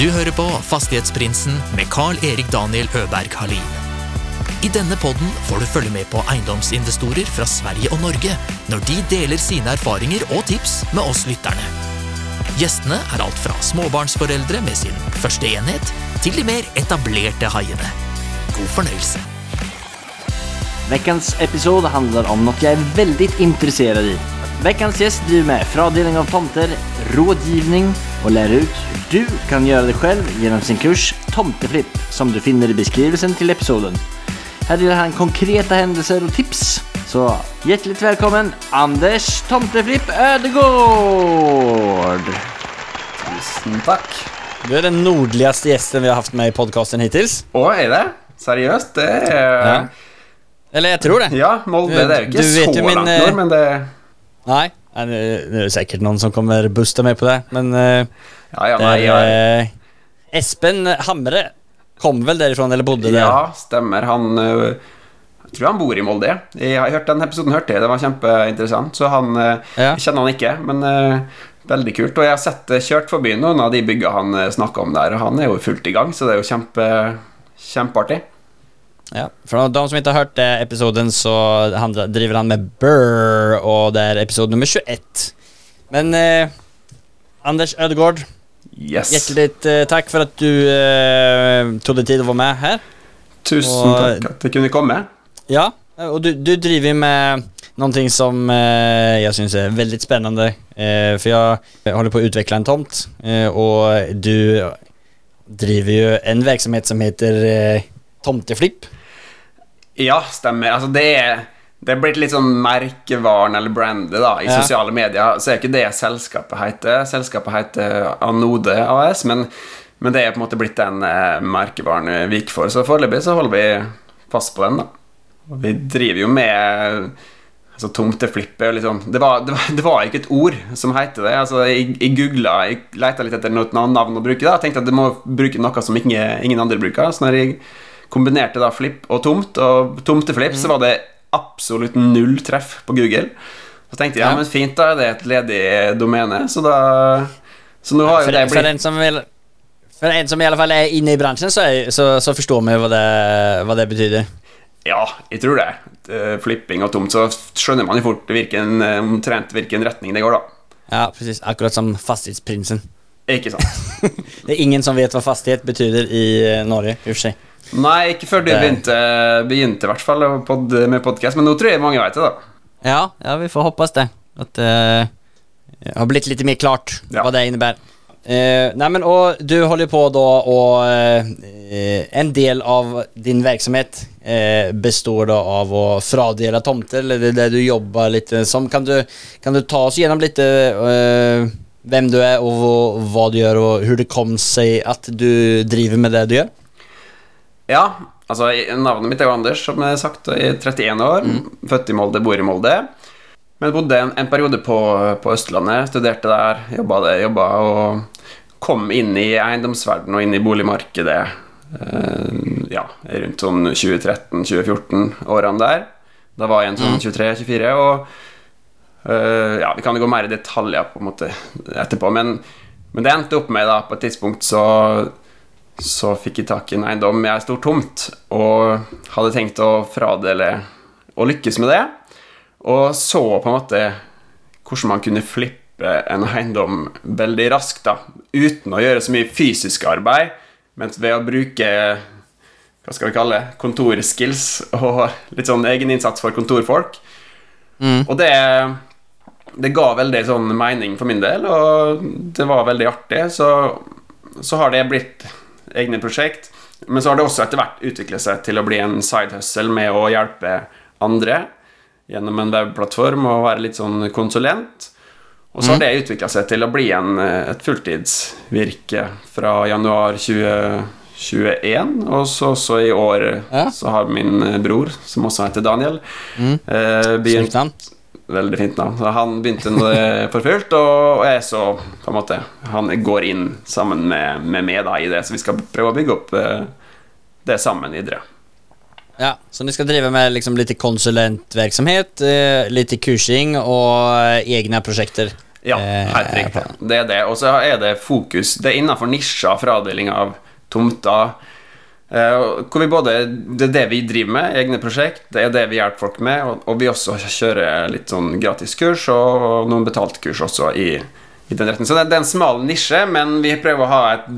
Du hører på Fastighetsprinsen med Carl-Erik Daniel Øberg Halin. I denne podden får du følge med på eiendomsinvestorer fra Sverige og Norge når de deler sine erfaringer og tips med oss lytterne. Gjestene er alt fra småbarnsforeldre med sin første enhet, til de mer etablerte haiene. God fornøyelse. Ukens episode handler om noe jeg er veldig interessert i. Ukens gjest driver med fradeling av tomter, rådgivning och lär ut hur du kan göra det själv genom sin kurs Tomteflipp som du finner i beskrivelsen till episoden. Här delar han konkreta händelser och tips. Så hjärtligt välkommen Anders Tomteflipp Ödegård! Tusen takk. Du er den nordligaste gjesten vi har haft med i podcasten hittills. Åh, er det? Seriøst? Det är... Ja. Eller jeg tror det. Ja, Molde det er jo ikke Du så min, langt eh, nord, men det Nei, Nå er det sikkert noen som kommer buste med på det, men eh, Ja, ja, nei, er ja, eh, Espen Hamre kom vel derifra, eller bodde der? ja, stemmer. Han øh, Jeg tror han bor i Molde. Jeg har hørt Den episoden hørte jeg, det var kjempeinteressant. Så han Ja. Jeg kjenner han ikke, men veldig kult. Og jeg har sett kjørt forbi noen av de bygga han uh, snakka om der, og han er jo fullt i gang, så det er jo kjempe kjempeartig. Ja, For de som ikke har hørt det episoden, så han, driver han med Burr, og det er episode nummer 21. Men eh, Anders Ødegaard, Yes. hjertelig eh, takk for at du eh, tok deg tid å være med her. Tusen Og- takk at jeg kunne komme. Ja, og du, du driver med noe som eh, jeg syns er veldig spennende. Eh, for jeg holder på å utvikle en tomt, eh, og du driver jo en virksomhet som heter eh, Tomteflipp. Ja, stemmer. Altså, det er det er blitt litt sånn merkevaren eller brandet da, i Ja. sosiale medier. Så er ikke det selskapet heter. Selskapet heter Anode AS, men, men det er på en måte blitt den eh, merkevaren vi gikk for. Så foreløpig så holder vi fast på den, da. Vi driver jo med altså, tomteflipp og litt sånn. det var, det, var, det var ikke et ord som heter det. Altså, jeg, jeg googla, jeg leita litt etter noe navn å bruke. da Tenkte at det må bruke noe som ikke, ingen andre bruker. Så når jeg kombinerte da flip og tomt, og tomteflipp, så var det absolutt null treff på Google. Så tenkte jeg ja, men fint, da er det et ledig domene. Så da Så nå har jo det for, blitt som vil, for en som i alle fall er inne i bransjen, så, er, så, så forstår vi hva det, hva det betyr. Ja, jeg tror det. Eh, Flipping og tomt, så skjønner man jo fort hvilken, eh, omtrent hvilken retning det går, da. Ja, precis. Akkurat som Fastighetsprinsen. Ikke sant? Det er ingen som vet hva fastighet betyr i eh, Norge. i og for seg. Nei, ikke før du begynte, begynte i hvert fall pod, med podkast, men nå tror jeg mange vet det, da. Ja, ja, vi får håpe det. At det har blitt litt mer klart Ja. hva det innebærer. Uh, nei, men, og du holder på da og uh, En del av din virksomhet eh, består da av å fradele tomter, eller det det du jobber litt som. Kan du, kan du ta oss gjennom litt hvem du er, og hva, hva du gjør, og hvordan det kom seg at du driver med det du gjør? Ja, altså navnet mitt er jo Anders, som jeg har sagt. Er 31 år, født i Molde, bor i Molde. Men bodde en, en periode på, på Østlandet, studerte der, jobba, det, jobba og kom inn i eiendomsverdenen og inn i boligmarkedet eh, ja, rundt sånn 2013-2014-årene der. Da var jeg en sånn 23-24, og eh, ja, vi kan jo gå mer i detaljer på en måte etterpå, men, men det endte opp med da, på et tidspunkt så så fikk jeg tak i en eiendom jeg sto tomt, og hadde tenkt å fradele og lykkes med det. Og så på en måte hvordan man kunne flippe en eiendom veldig raskt, da, uten å gjøre så mye fysisk arbeid, men ved å bruke hva skal vi kalle det, kontorskills og litt sånn egeninnsats for kontorfolk. Og det, det ga veldig sånn mening for min del, og det var veldig artig. Så, så har det blitt egne prosjekt. Men så har det også etter hvert utviklet seg til å bli en sidehustle med å hjelpe andre gjennom en webplattform og være litt sånn konsulent. Og så har det utvikla seg til å bli en, eh, et fulltidsvirke fra januar 2021. Og så også i år Ja. så har min eh, bror, som også heter Daniel, eh, begynt. Veldig fint navn. Så han begynte for fullt, og jeg så på en måte Han går inn sammen med, med meg da i det, så vi skal prøve å bygge opp eh, det sammen videre. Ja, så dere skal drive med liksom litt konsulentvirksomhet, eh, lite kursing og egne prosjekter? Ja, Eh, helt riktig. Det er det. Og så er det fokus Det er innenfor nisjer for avdeling av tomter. Eh, hvor vi både Det er det vi driver med, egne prosjekt, det er det vi hjelper folk med, og, og vi også kjører litt sånn gratiskurs og noen betalt kurs også i, i den retten. Så det, det er en smal nisje, men vi prøver å ha et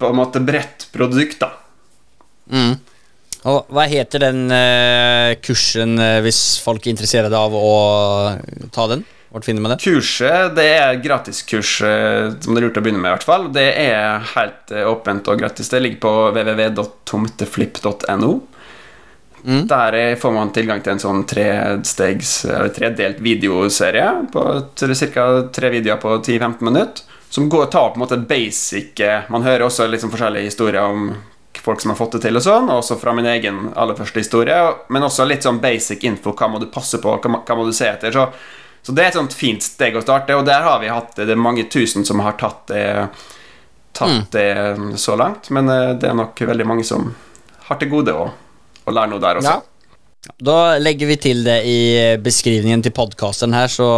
på en måte bredt produkt, da. Mm. Og hva heter den eh, kursen eh, hvis folk er interessert av å ta den? Hvor finner man det? Kurset det er gratiskurs eh, som det er lurt å begynne med. i hvert fall Det er helt eh, åpent og gratis. Det ligger på www.tomteflip.no. Mm. Der eh, får man tilgang til en sånn trestegs Eller tredelt videoserie på ca. tre videoer på 10-15 minutter. Som går, tar på en måte basic Man hører også sånn forskjellige historier om folk som har fått det til, og sånn, også fra min egen aller første historie. Men også litt sånn basic info. Hva må du passe på? Hva, må- hva må du se etter? Så så det er et sånt fint steg å starte, og der har vi hatt det. Det er mange tusen som har tatt det, tatt det så langt, men eh, det er nok veldig mange som har til gode å, å lære noe der også. Ja. Da legger vi til det i beskrivningen til podkasten her, så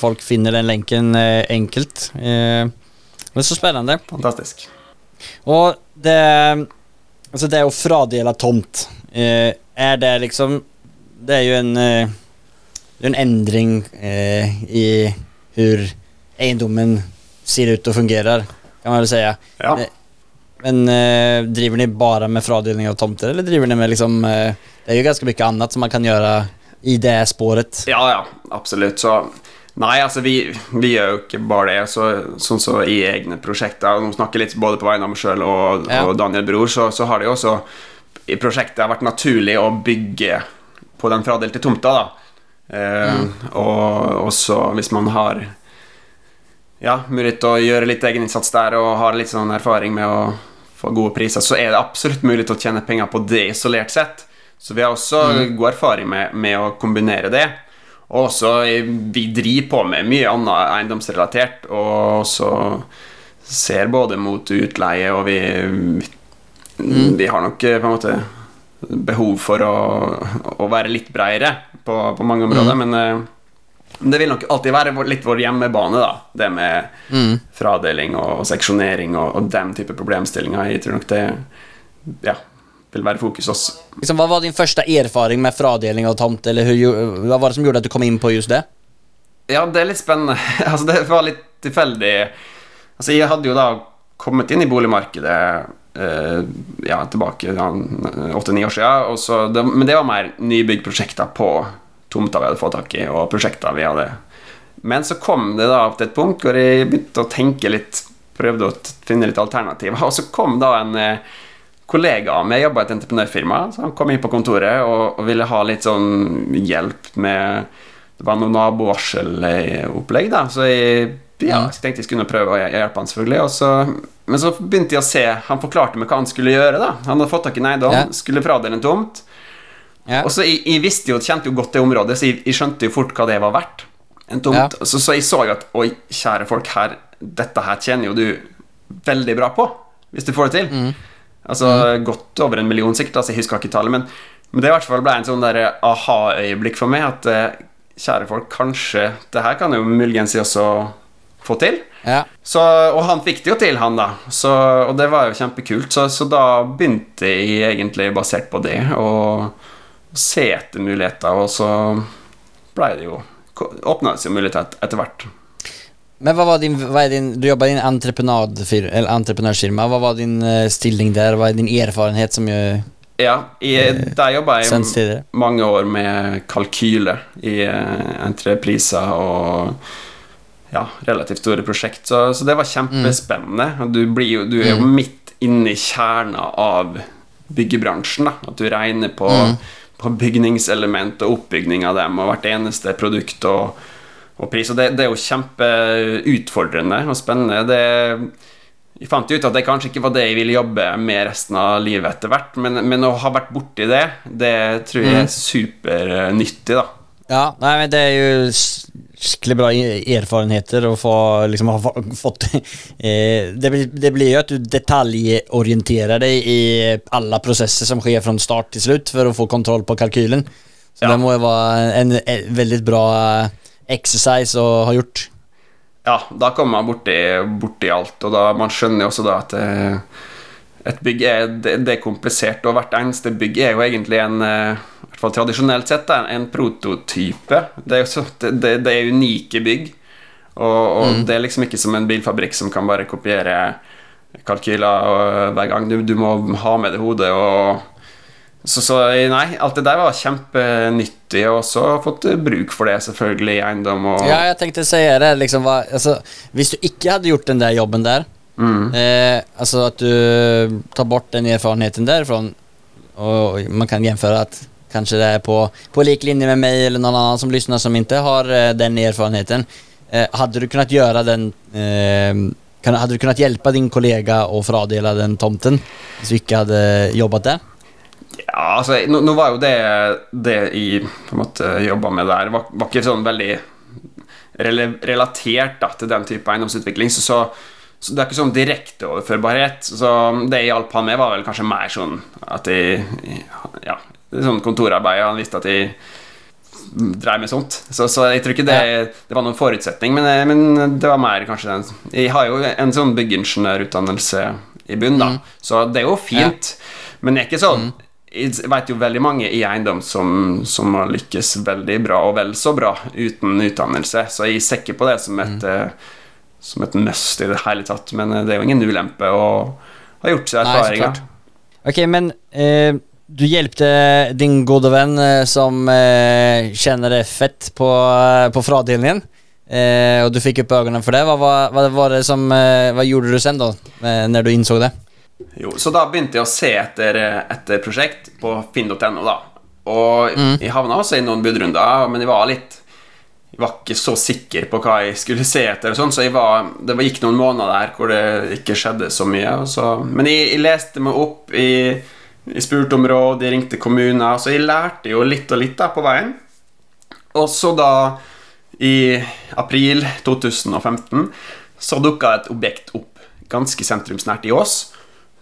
folk finner den lenken eh, enkelt. Eh, men så spennende. Fantastisk. Og det Altså, det å fradele tomt, er det liksom Det er jo en en endring eh, i hur eiendommen ser ut og fungerer, kan man vel si. Ja. Eh, Men eh, driver ni bare med fradeling av tomter, eller driver ni med liksom eh, Det er jo ganske mye annet som man kan gjøre i det sporet. Ja, ja, absolutt. Så Nei, altså, vi, vi gjør jo ikke bare det. Så, sånn så i egne prosjekter nå snakker litt både på vegne av meg sjøl og, Ja. og Daniel Bror, så, så har det jo også i prosjektet vært naturlig å bygge på den fradelte tomta, da. Eh, Og også hvis man har ja, mulighet til å gjøre litt egeninnsats der og har litt sånn erfaring med å få gode priser, så er det absolutt mulig til å tjene penger på det isolert sett. Så vi har også god erfaring med, med å kombinere det. Og også eh, vi driver på med mye annet eiendomsrelatert, og også ser både mot utleie, og vi, vi, vi har nok eh, på en måte behov for å, å være litt bredere på, på mange områder, men eh, det vil nok alltid være litt vår hjemmebane, da. Det med fradeling og seksjonering og, og den type problemstillinger. Jeg tror nok det ja, vil være fokus også. Liksom, hva var din første erfaring med fradeling av tomt, eller hur, hva var det som gjorde at du kom inn på just det? Ja, det er litt spennende. altså, det var litt tilfeldig. Altså, jeg hadde jo da kommet inn i boligmarkedet ja, tilbake åtte-ni år siden, så det, men det var mer nybyggprosjekter på tomta vi hadde fått tak i, og prosjekter vi hadde. Men så kom det da til et punkt hvor jeg begynte å tenke litt, prøvde å finne litt alternativer, og så kom da en eh, kollega av meg jobba i et entreprenørfirma, så han kom inn på kontoret og, og ville ha litt sånn hjelp med Det var noe nabovarselopplegg, da, så jeg, ja, jeg tenkte jeg skulle prøve å hjelpe han, selvfølgelig. Så, men så begynte jeg å se Han forklarte meg hva han skulle gjøre. da Han hadde fått tak i en eiendom, Ja. skulle fradele en tomt. Ja. Og så jeg, jeg visste jo, kjente jo godt det området, så jeg, jeg skjønte jo fort hva det var verdt. En tomt. Ja. Så, så jeg så jo at oi, kjære folk, her, dette her tjener jo du veldig bra på, hvis du får det til. Mm. Altså godt over en million sikkert, altså, jeg husker ikke tallet, men, men det i hvert fall ble en sånn der aha-øyeblikk for meg at eh, kjære folk, kanskje det her kan jo muligens jeg også få til. Ja. Så, og han fikk det jo til, han, da. Så, og det var jo kjempekult. Så, så da begynte jeg egentlig basert på det å se etter muligheter, og så ble det jo Åpna det seg muligheter et, etter hvert. Men hva var din, hva din Du jobba i en entreprenørsfirma. Hva var din eh, stilling der? Hva er din erfarenhet som gjør Ja, i, der jobba jeg mange år med kalkyle i eh, entrepriser og ja, relativt store prosjekt. Så, så det var kjempespennende. Og Du, blir jo, du er jo midt inne i kjerna av byggebransjen. da At du regner på, på bygningselement og oppbygning av dem og hvert eneste produkt og, og pris. Og det, det er jo kjempeutfordrende og spennende. Det jeg fant ut at det kanskje ikke var det jeg ville jobbe med resten av livet etter hvert, men, men å ha vært borti det, det tror jeg er supernyttig, da. Ja, nei, men det er jo skikkelig bra erfarenheter å få liksom ha fått eh, det, blir, det blir jo at du detaljorienterer deg i alle prosesser som skjer fra start til slutt for å få kontroll på kalkylen. Så Ja. det må jo være en, en veldig bra exercise å ha gjort. ja, da kommer man borti, borti alt, og da man skjønner jo også da at eh, et bygg er, det, det er komplisert, og hvert eneste bygg er jo egentlig en eh, hvert fall tradisjonelt sett er en prototype. Det er også, så, det, det, er unike bygg, og, og det er liksom ikke som en bilfabrikk som kan bare kopiere kalkyler og- hver gang. Du, du må ha med det hodet og så, så nei, alt det der var kjempenyttig, og også fått bruk for det selvfølgelig i eiendom og Ja, jeg tenkte å si det. Liksom, hva, altså, hvis du ikke hadde gjort den der jobben der, Mm. eh, altså at du tar bort den erfarenheten derfra, og man kan gjenføre att kanske det är på, på lik linje med mig eller någon annan som lyssnar som inte har eh, den erfarenheten. Eh, hade du kunnat göra den, eh, kan, hade du kunnat hjälpa din kollega och fradela den tomten hvis du ikke hadde jobbat der? Ja, altså, nå, nå var jo det det jeg på en måte jobba med der, var, var ikke sånn veldig rele, relatert da, til den type eiendomsutvikling. Så, så, så det er ikke sånn direkte overførbarhet. Så det jeg hjalp han med, var vel kanskje mer sånn at jeg Ja, er sånn kontorarbeid. Han visste at jeg drev med sånt. Så, så jeg tror ikke det, det var noen forutsetning, men, men det var mer kanskje den Jeg har jo en sånn byggingeniørutdannelse i bunn, da, så det er jo fint. Men det er ikke sånn Jeg vet jo veldig mange i eiendom som, som har lykkes veldig bra, og vel så bra, uten utdannelse, så jeg ser ikke på det som et mm. Som et must i det hele tatt, men eh, det er jo ingen ulempe å ha gjort seg Nei, så erfaringer. klart. Okej, men eh, du hjelpte din gode vän eh, som eh, det fett på, eh, på fraddelningen. Eh, og du fikk opp øynene for det. Hva, hva, hva, det som, eh, hva gjorde du sen da, eh, när du innså det? Jo, så da begynte jeg å se etter, etter prosjekt på finn.no, da. Og jeg havna også i noen budrunder, men jeg var litt Jeg var ikke så sikker på hva jeg skulle se etter, og sånn, så var, det gikk noen måneder der hvor det ikke skjedde så mye. Så, men jeg, jeg leste meg opp, jeg, jeg spurte om råd, jeg ringte kommuner, så jeg lærte jo litt og litt da på veien. Og så da, i april 2015, så dukka et objekt opp ganske sentrumsnært i Ås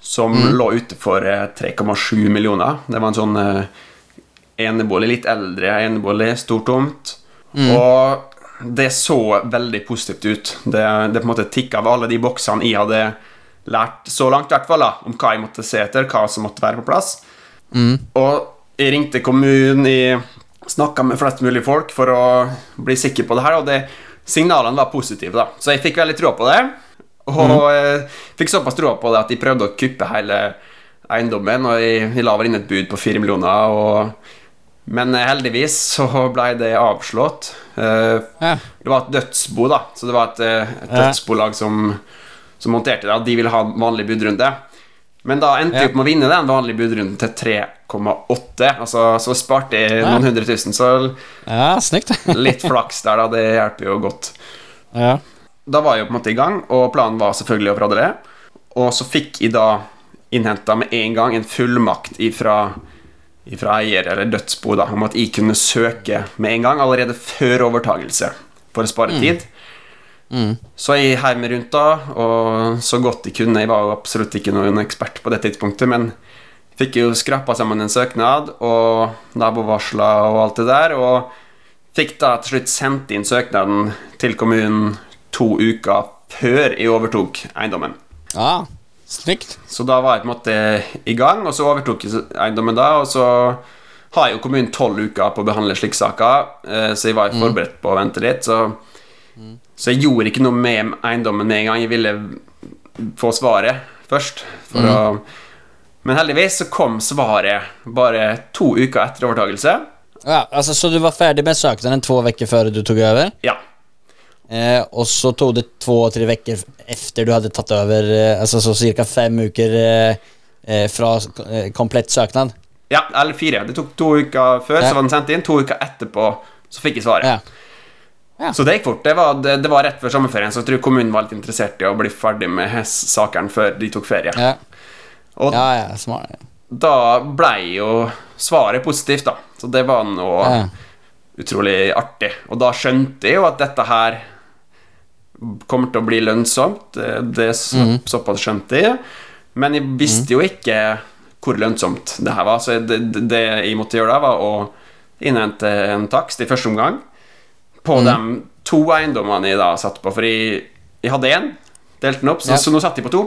som lå ute for eh, 3,7 millioner. Det var en sånn eh, enebolig, litt eldre enebolig, stor tomt. Og det så veldig positivt ut. Det, det på en måte tikka av alle de boksene jeg hadde lært så langt, i hvert fall, da, om hva jeg måtte se etter, hva som måtte være på plass. Og jeg ringte kommunen, jeg snakka med flest mulig folk for å bli sikker på det her, og det, signalene var positive, da. Så jeg fikk veldig tro på det. Og mm. fikk såpass tro på det at de prøvde å kuppe hele eiendommen, og jeg, jeg la vel inn et bud på fire millioner. Og, men heldigvis så ble det avslått. Eh, Det var et dødsbo, da, så det var et, eh, et dødsbolag som, som monterte det, at de ville ha vanlig budrunde. Men da endte Ja. opp med å vinne den vanlige budrunden til 3,8. Altså, så sparte jeg Ja. noen hundre tusen, så Ja, litt flaks der, da. Det hjelper jo godt. ja. Da var jeg jo på en måte i gang, og planen var selvfølgelig å det. Og så fikk jeg da innhenta med en gang en fullmakt ifra, ifra eier eller dødsbo da, om at jeg kunne søke med en gang, allerede før overtagelse, for å spare tid. Så jeg heiv meg rundt da, og så godt jeg kunne. Jeg var jo absolutt ikke noen ekspert på det tidspunktet, men fikk jo skrapa sammen en søknad og nabovarsla og alt det der, og fikk da til slutt sendt inn søknaden til kommunen to uker før jeg overtok eiendommen. ja, snyggt. Så da var jeg på en måte i gang, og så overtok jeg eiendommen da, og så har jo kommunen tolv uker på å behandle slike saker, eh, så jeg var jo forberedt på å vente litt, så, så jeg gjorde ikke noe med eiendommen med en gang. Jeg ville få svaret først, for å Men heldigvis så kom svaret bare to uker etter overtakelse. Ja, altså, så du var ferdig med söknaden två uker før du tok over? Ja. Eh, og så tog det to-tre uker efter du hadde tatt over, eh, altså så cirka fem uker eh, fra eh, komplett søknad? ja, eller fire. Det tok to uker før, Ja. så var den sendt inn. To uker etterpå så fikk jeg svaret. Ja. Ja. Så det gikk fort. Det var, det, det var rett før sommerferien, så jeg tror kommunen var litt interessert i å bli ferdig med sakene før de tok ferie. Ja, Og ja, ja smart. da blei jo svaret positivt, da. Så det var noe Ja. utrolig artig. Og da skjønte jeg jo at dette her kommer til å bli lønnsomt. Det, så, mm. Såpass skjønte jeg. Men jeg visste jo ikke hvor lønnsomt det her var, så det, det, det jeg måtte gjøre da, var å innhente en takst i første omgang På de to eiendommene jeg da satt på, for jeg, hadde én, delte den opp, så, Ja. så nå satt jeg på to.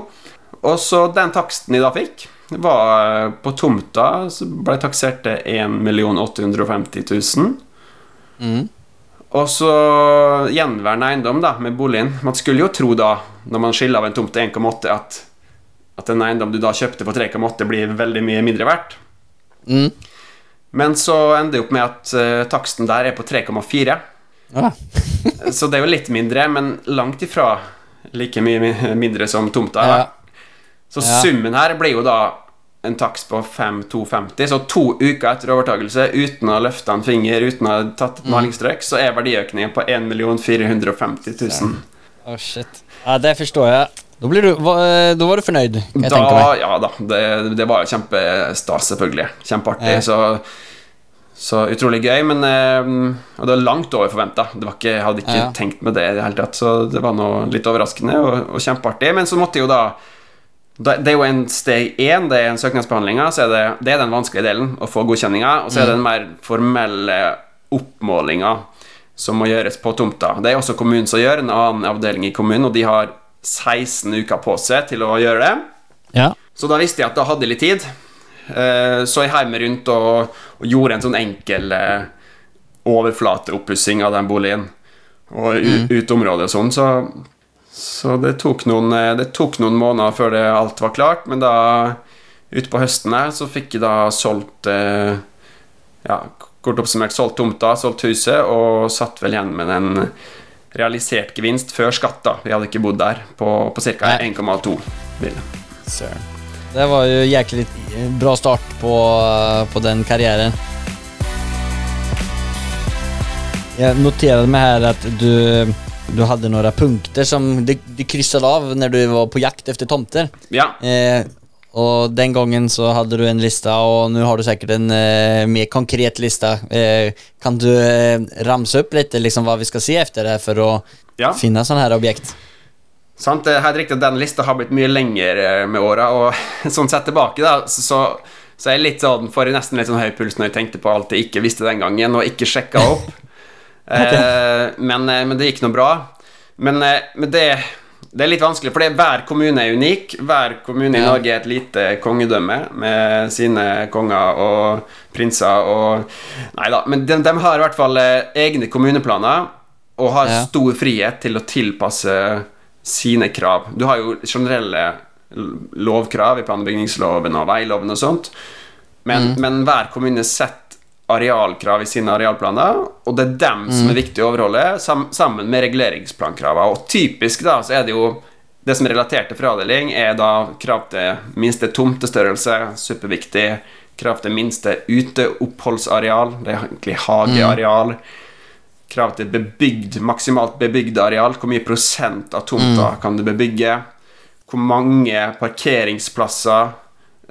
Og så den taksten jeg da fikk, var eh, på tomta så ble jeg taksert til 1 850 000. Mm. Og så gjenværende eiendom da, med boligen. Man skulle jo tro da, når man skiller av en tomt til 1,8, at, at en eiendom du da kjøpte for 3,8, blir veldig mye mindre verdt. Mm. Men så ender det opp med at uh, taksten der er på 3,4. Ja. Så det er jo litt mindre, men langt ifra like mye mindre som tomta. Ja. Så Ja. summen her blir jo da en takst på 5250. Så to uker etter overtakelse, uten å ha løfta en finger, uten å ha tatt Mm. et malingsstrøk, så er verdiøkningen på 1 450 000. Oh, shit. Ja, det forstår jeg. Da, blir du, va, da var du fornøyd, Da, ja da. Det, det var jo kjempestas, selvfølgelig. Kjempeartig. Ja. Så, så utrolig gøy, men eh, Og det var langt over forventa. Jeg hadde ikke Ja. tenkt med det i det hele tatt, så det var noe litt overraskende og, og kjempeartig. Men så måtte jo da det er jo en steg én, det er en søknadsbehandlinga. Så er det, det er den vanskelige delen, å få godkjenninga. Og så er det den mer formelle oppmålinga som må gjøres på tomta. Det er også kommunen som gjør, en annen avdeling i kommunen, og de har 16 uker på seg til å gjøre det. Ja. Så da visste jeg at da hadde jeg litt tid. Eh, Så jeg heiv meg rundt og, og gjorde en sånn enkel eh, overflateoppussing av den boligen. Og mm. uteområdet og sånn, så, så det, tok noen, eh, det tok noen måneder før det alt var klart. Men da utpå høsten her så fikk jeg da solgt eh, Ja, kort oppsummert solgt tomta, solgt huset, og satt vel igjen med en realisert gevinst før skatt. da Vi hadde ikke bodd der på, på ca. 1,2 mill. Søren. Det var jo jæklig bra start på, på den karrieren. Jeg noterer meg her at du, du hadde noen punkter som du, du krysset av når du var på jakt etter tomter. Ja. Eh, og den gangen så hadde du en lista, og nå har du sikkert en eh, mer konkret lista. Eh, kan du eh, ramse opp litt liksom, hva vi skal se etter her for å Ja. finne sånne her objekt? Sant, helt riktig at Den lista har blitt mye lengre med åra, og sånn sett tilbake, da, så, så jeg litt sånn, får jeg nesten litt sånn høy puls når jeg tenkte på alt jeg ikke visste den gangen, og ikke sjekka opp. eh, men, eh, men det gikk nå bra. Men, eh, men det, det er litt vanskelig, for hver kommune er unik. Hver kommune i Norge er et lite kongedømme med sine konger og prinser og Nei da, men de, de har i hvert fall eh, egne kommuneplaner og har stor frihet til å tilpasse sine krav. Du har jo generelle lovkrav i plan- og bygningsloven og veiloven og sånt, men, men hver kommune setter arealkrav i sine arealplaner, og det er dem som er viktig å overholde, sammen med reguleringsplankravene. Og typisk da, så er det jo det som er relatert til fradeling, er da krav til minste tomtestørrelse, superviktig. Krav til minste uteoppholdsareal, det er egentlig hageareal. Krav til bebygd, maksimalt bebygd areal. Hvor mye prosent av tomta kan du bebygge? Hvor mange parkeringsplasser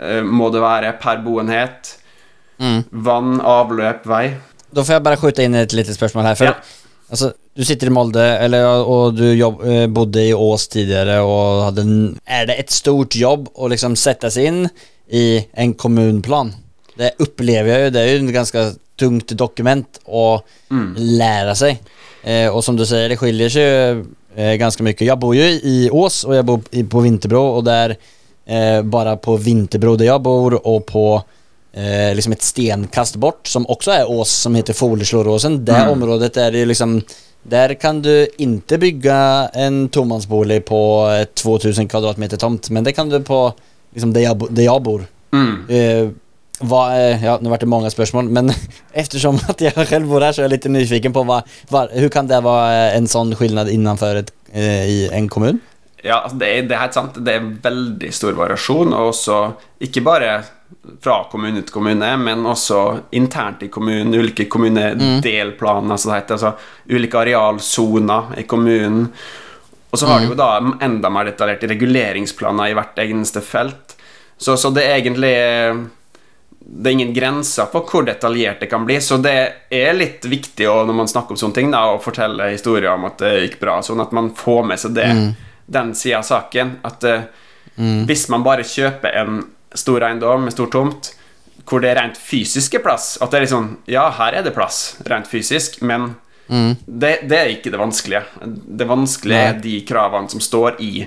eh, må det være per boenhet? Vann, avløp, vei. Da får jeg bare skyte inn et lite spørsmål her. For Ja. altså, du sitter i Molde, eller, og du jobb, eh, bodde i Ås tidligere. Og hadde en, er det et stort jobb å liksom sette seg inn i en kommunplan? Det opplever jeg jo. Det er jo en ganske tungt dokument å lære seg. Eh, og som du sier, det skiljer seg eh, ganske mye. Jeg bor jo i Ås, og jeg bor i, på Vinterbro, og der eh, bare på Vinterbro der jeg bor, og på eh, liksom et stenkast bort, som også er ås, som heter Foleslåråsen. Det området er det liksom Der kan du ikke bygge en tomannsbolig på eh, 2000 kvadratmeter tomt, men det kan du på liksom der jeg, der jeg bor. Mm. Eh, vad, eh, ja, nu vart det många spørsmål, men eftersom att jag själv bor här så är jag lite nyfiken på vad, vad, hur kan det være en sånn skillnad innenfor et, eh, i en kommun? Ja, altså, det er, det er helt sant. Det er veldig stor variasjon, og også ikke bare fra kommune til kommune, men også internt i kommunen. Ulike kommunedelplaner, det heter. Altså ulike arealsoner i kommunen. Og så har du jo da enda mer detaljerte reguleringsplaner i hvert eneste felt. Så, så det er egentlig det er ingen grenser for hvor detaljert det kan bli, så det er litt viktig å, når man snakker om sånne ting, da, å fortelle historier om at det gikk bra, sånn at man får med seg det, den sida av saken. At eh, hvis man bare kjøper en stor eiendom med stor tomt, hvor det er rent fysiske plass At det er liksom Ja, her er det plass, rent fysisk, men det, det er ikke det vanskelige. Det vanskelige er de kravene som står i,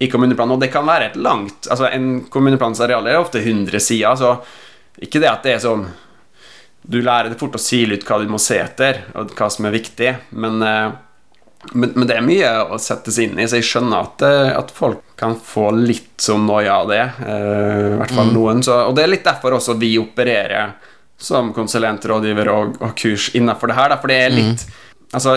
i kommuneplanen, og det kan være et langt Altså, en kommuneplans areal er ofte 100 sider, så ikke det at det er sånn Du lærer det fort å sile ut hva du må se etter, og hva som er viktig, men eh, men, men det er mye å sette seg inn i, så jeg skjønner at, eh, at folk kan få litt sånn noia av det. eh, I hvert fall noen. Så, og det er litt derfor også vi opererer som konsulent, rådgiver og, og kurs innenfor det her. Da, for det er litt Altså,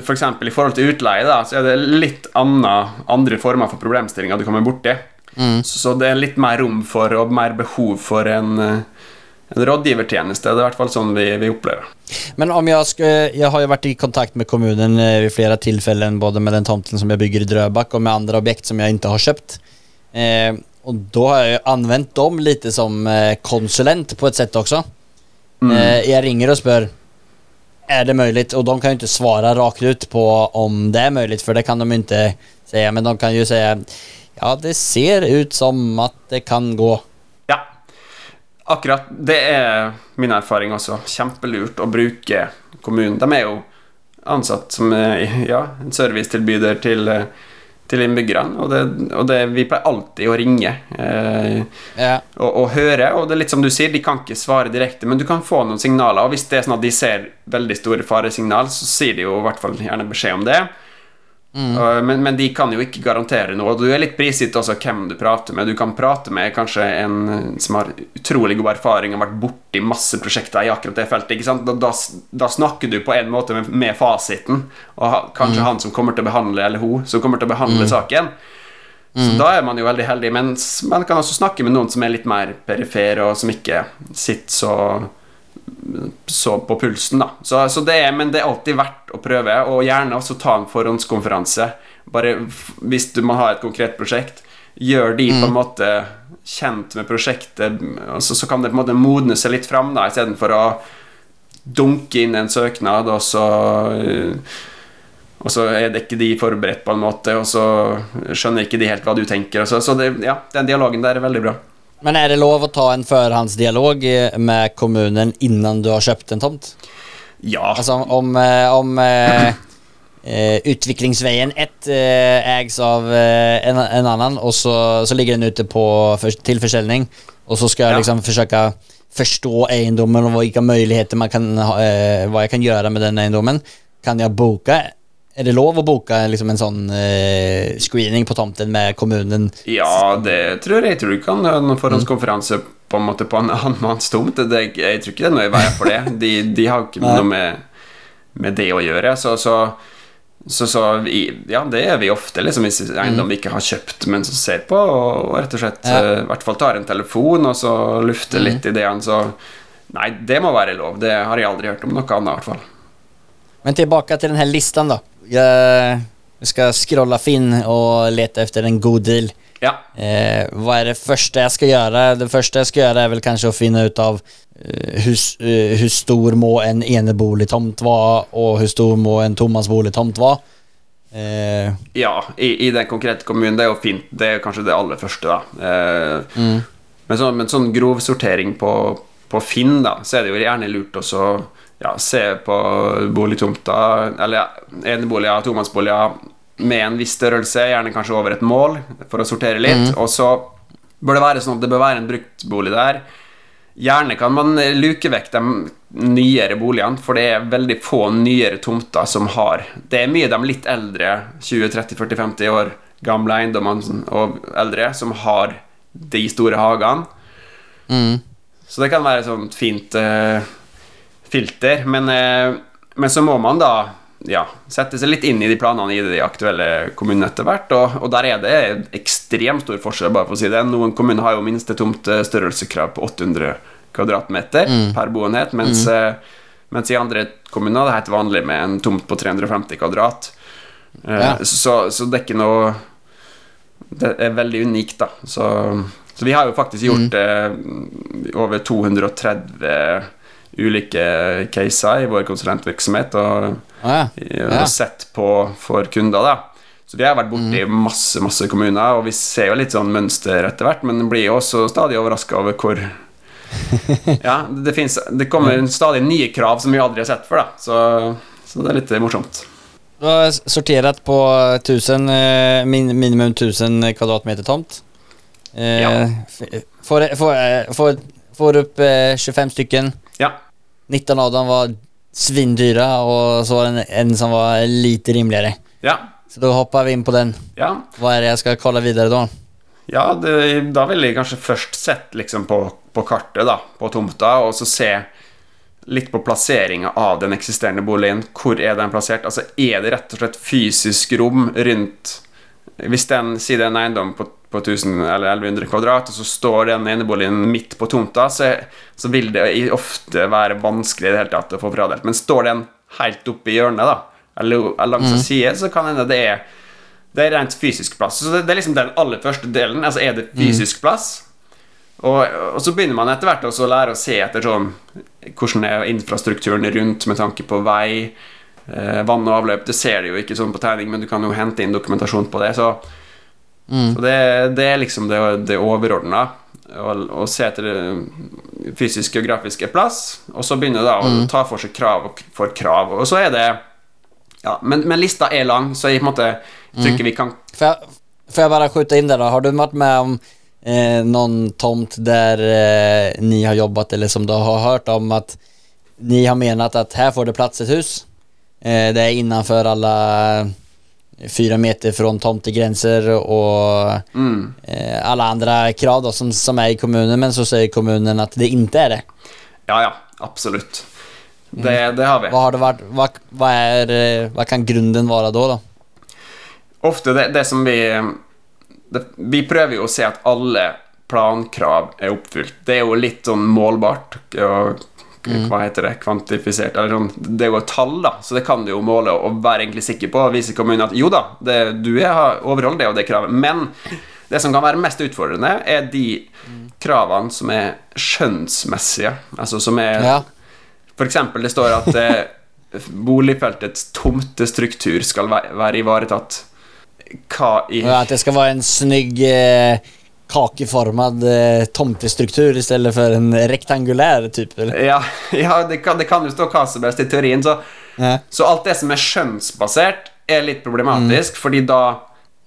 for eksempel i forhold til utleie, da, så er det litt anna, andre former for problemstillinger du kommer borti. Så, så det er litt mer rom for og mer behov for en, eh, en rådgivertjeneste. Det er i hvert fall sånn vi, vi opplever. Men om jeg, skal, jeg har jo vært i kontakt med kommunen i flere tilfeller, både med den tomten som jeg bygger i Drøbak, og med andre objekt som jeg ikke har kjøpt. Eh, og da har jeg anvendt dem litt som eh, konsulent på et sett også. Mm. Eh, jeg ringer og spør er det mulig, og de kan jo ikke svare rakt ut på om det er mulig, for det kan de ikke si. Men de kan jo säga, ja det ser ut som at det kan gå. Ja, akkurat. Det er min erfaring også. Kjempelurt å bruke kommunen. De er jo ansatt som eh, ja, en servicetilbyder til, eh, til innbyggerne. Og, det, og det, vi pleier alltid å ringe eh, Ja. og, og høre. Og det er litt som du sier, de kan ikke svare direkte, men du kan få noen signaler. Og hvis det er sånn at de ser veldig store faresignal, så sier de jo i hvert fall gjerne beskjed om det. Uh, Men, men de kan jo ikke garantere noe. Du er litt prisgitt også hvem du prater med. Du kan prate med kanskje en som har utrolig god erfaring og vært borti masse prosjekter i akkurat det feltet. Da, da, da snakker du på en måte med, med fasiten, og ha, kanskje han som kommer til å behandle, eller hun som kommer til å behandle saken. Så da er man jo veldig heldig. Mens man kan også snakke med noen som er litt mer perifere, og som ikke sitter så så på pulsen, da. Så, så det er, men det er alltid verdt å prøve, og gjerne også ta en forhåndskonferanse. Bare hvis du må ha et konkret prosjekt, gjør de på en måte kjent med prosjektet, og så, så kan det på en måte modne seg litt fram, da, istedenfor å dunke inn en søknad, og så eh, og så er det ikke de forberedt på en måte, og så skjønner ikke de helt hva du tenker. Så, så det, ja, den dialogen der er veldig bra. Men er det lov å ta en förhandsdialog eh, med kommunen innan du har kjøpt en tomt? Ja. Altså om, om, eh, om eh, Utviklingsveien ett uh, eies av uh, en, en annen, og så, så ligger den ute på, for, til forselgning. Og så skal ja. jeg liksom forsøke å forstå eiendommen og hvilke muligheter man kan ha, vad jag kan gjøre med den eiendommen. Kan jeg boka? Är det lov å boke liksom en sånn eh, screening på tomten med kommunen? Ja, det tror jeg. Jeg tror du kan ha en forhåndskonferanse på en måte på en annen manns tomt. Det, jeg tror ikke det er noe i veien for det. De, de har ikke noe med, med det å gjøre. Så, så, så, så vi, ja, det gjør vi ofte, liksom, hvis eiendom vi ikke har kjøpt, men som ser på, og, og rett og slett Ja. eh, i hvert fall tar en telefon og så lufter litt ideene. Så nei, det må være lov. Det har jeg aldri hørt om noe annet, i hvert fall. Men tilbake til den listen, listan då. Jag ska scrolla Finn och leta efter en god deal. Ja. Eh, hva er det første jeg skal gjøre? Det første jeg skal gjøre, er vel kanskje å finne ut av hvor uh, eh, stor må en enebolig tomt og hvor hur stor må en tomansbolig tomt vara. Eh, Ja, i, i den konkrete kommunen, det er jo fint. Det er kanskje det aller første, da. Eh, men, så, men sånn grov sortering på, på Finn, da, så er det jo gjerne lurt også ja, se på boligtomter, eller eneboliger, tomannsboliger med en viss størrelse, gjerne kanskje over et mål, for å sortere litt. Og så bør det være sånn at det bør være en bruktbolig der. Gjerne kan man luke vekk de nyere boligene, for det er veldig få nyere tomter som har Det er mye de litt eldre, 20-30-40-50 år gamle eiendommene og eldre, som har de store hagene. Så det kan være et sånt fint eh, filter. Men, eh, men så må man da ja, sette seg litt inn i de planene i de aktuelle kommunene etter hvert. Og, og der er det ekstremt stor forskjell, bare for å si det. Noen kommuner har jo minste minstetomtestørrelseskrav på 800 kvadratmeter per boenhet, mens, mm. mens i andre kommuner det er helt vanlig med en tomt på 350 kvadrat. Eh, Ja. så, så det er ikke noe Det er veldig unikt, da. Så, så vi har jo faktisk gjort eh, over 230 ulike caser i vår konsulentvirksomhet og, ja. og Ja. sett på for kunder, da. Så vi har vært borti masse masse kommuner, og vi ser jo litt sånn mønster etter hvert, men blir jo også stadig overraska over hvor Ja, det, finnes, det kommer stadig nye krav som vi aldri har sett før, da. Så, Så det er litt morsomt. Du har sortert på 1000, eh, minimum 1000 kvadratmeter tomt. Eh, Ja. Får, får, eh, får, eh, 25 stycken. Ja. 19 av dem var svindyre, og så var det en, en som var lite rimeligere. Ja. Så da hopper vi inn på den. Ja, Hva er det jeg skal kalle videre da? ja det, da vil jeg kanskje først sett liksom på, på kartet, da, på tomta, og så se litt på plasseringa av den eksisterende boligen. Hvor er den plassert? Altså, er det rett og slett fysisk rom rundt Hvis den sier det er en eiendom på, på 1000 eller 1100 kvadrat, og så står den eneboligen midt på tomta, så, så vil det ofte være vanskelig i det hele tatt å få fradelt. Men står den helt oppe i hjørnet, da, eller, langs en side, så kan hende det er det er rent fysisk plass. Så det, det er liksom den aller første delen. Altså, er det fysisk plass? Og, og så begynner man etter hvert også å lære å se etter sånn hvordan er infrastrukturen rundt med tanke på vei, vann og avløp. Det ser du jo ikke sånn på tegning, men du kan jo hente inn dokumentasjon på det. Så, så det, det er liksom det, det overordna. Å se etter det fysisk-geografiske plass, og så begynne da å ta for seg krav for krav. Og så er det ja, men, men lista er lang, så jeg på en måte tror ikke vi kan Får jeg, får jag bara skjuta inn det, da? Har du vært med om eh, noen tomt der eh, ni har jobbat eller som du har hört om at ni har ment at her får det plass et hus? Eh, det är innanför alla eh, fyra meter från tomtegrenser och mm. eh, alla andra krav då som, som är i kommunen men så säger kommunen att det inte är det. Ja, ja, absolutt. Det, det har vi. Hva, har det vært, hva, hva, er, hva kan grunden være da? da? Ofte det, det som vi det, Vi prøver jo å se at alle plankrav er oppfylt. Det er jo litt sånn målbart. Og, Hva heter det? Kvantifisert? Sånn, det er jo et tall, da, så det kan du jo måle og være egentlig sikker på. Og vise kommunen at jo da, det, du er, overholder det og det kravet. Men det som kan være mest utfordrende, er de kravene som er skjønnsmessige. Altså som er Ja. For eksempel, det står at eh, boligfeltets tomtestruktur skal væ- være ivaretatt. Hva i ja, At det skal være en snygg eh, kakeformad eh, tomtestruktur i stedet for en rektangulær type? eller? Ja, ja det, kan, det kan jo stå hva som helst i teorien, så, Ja. så alt det som er skjønnsbasert, er litt problematisk, fordi da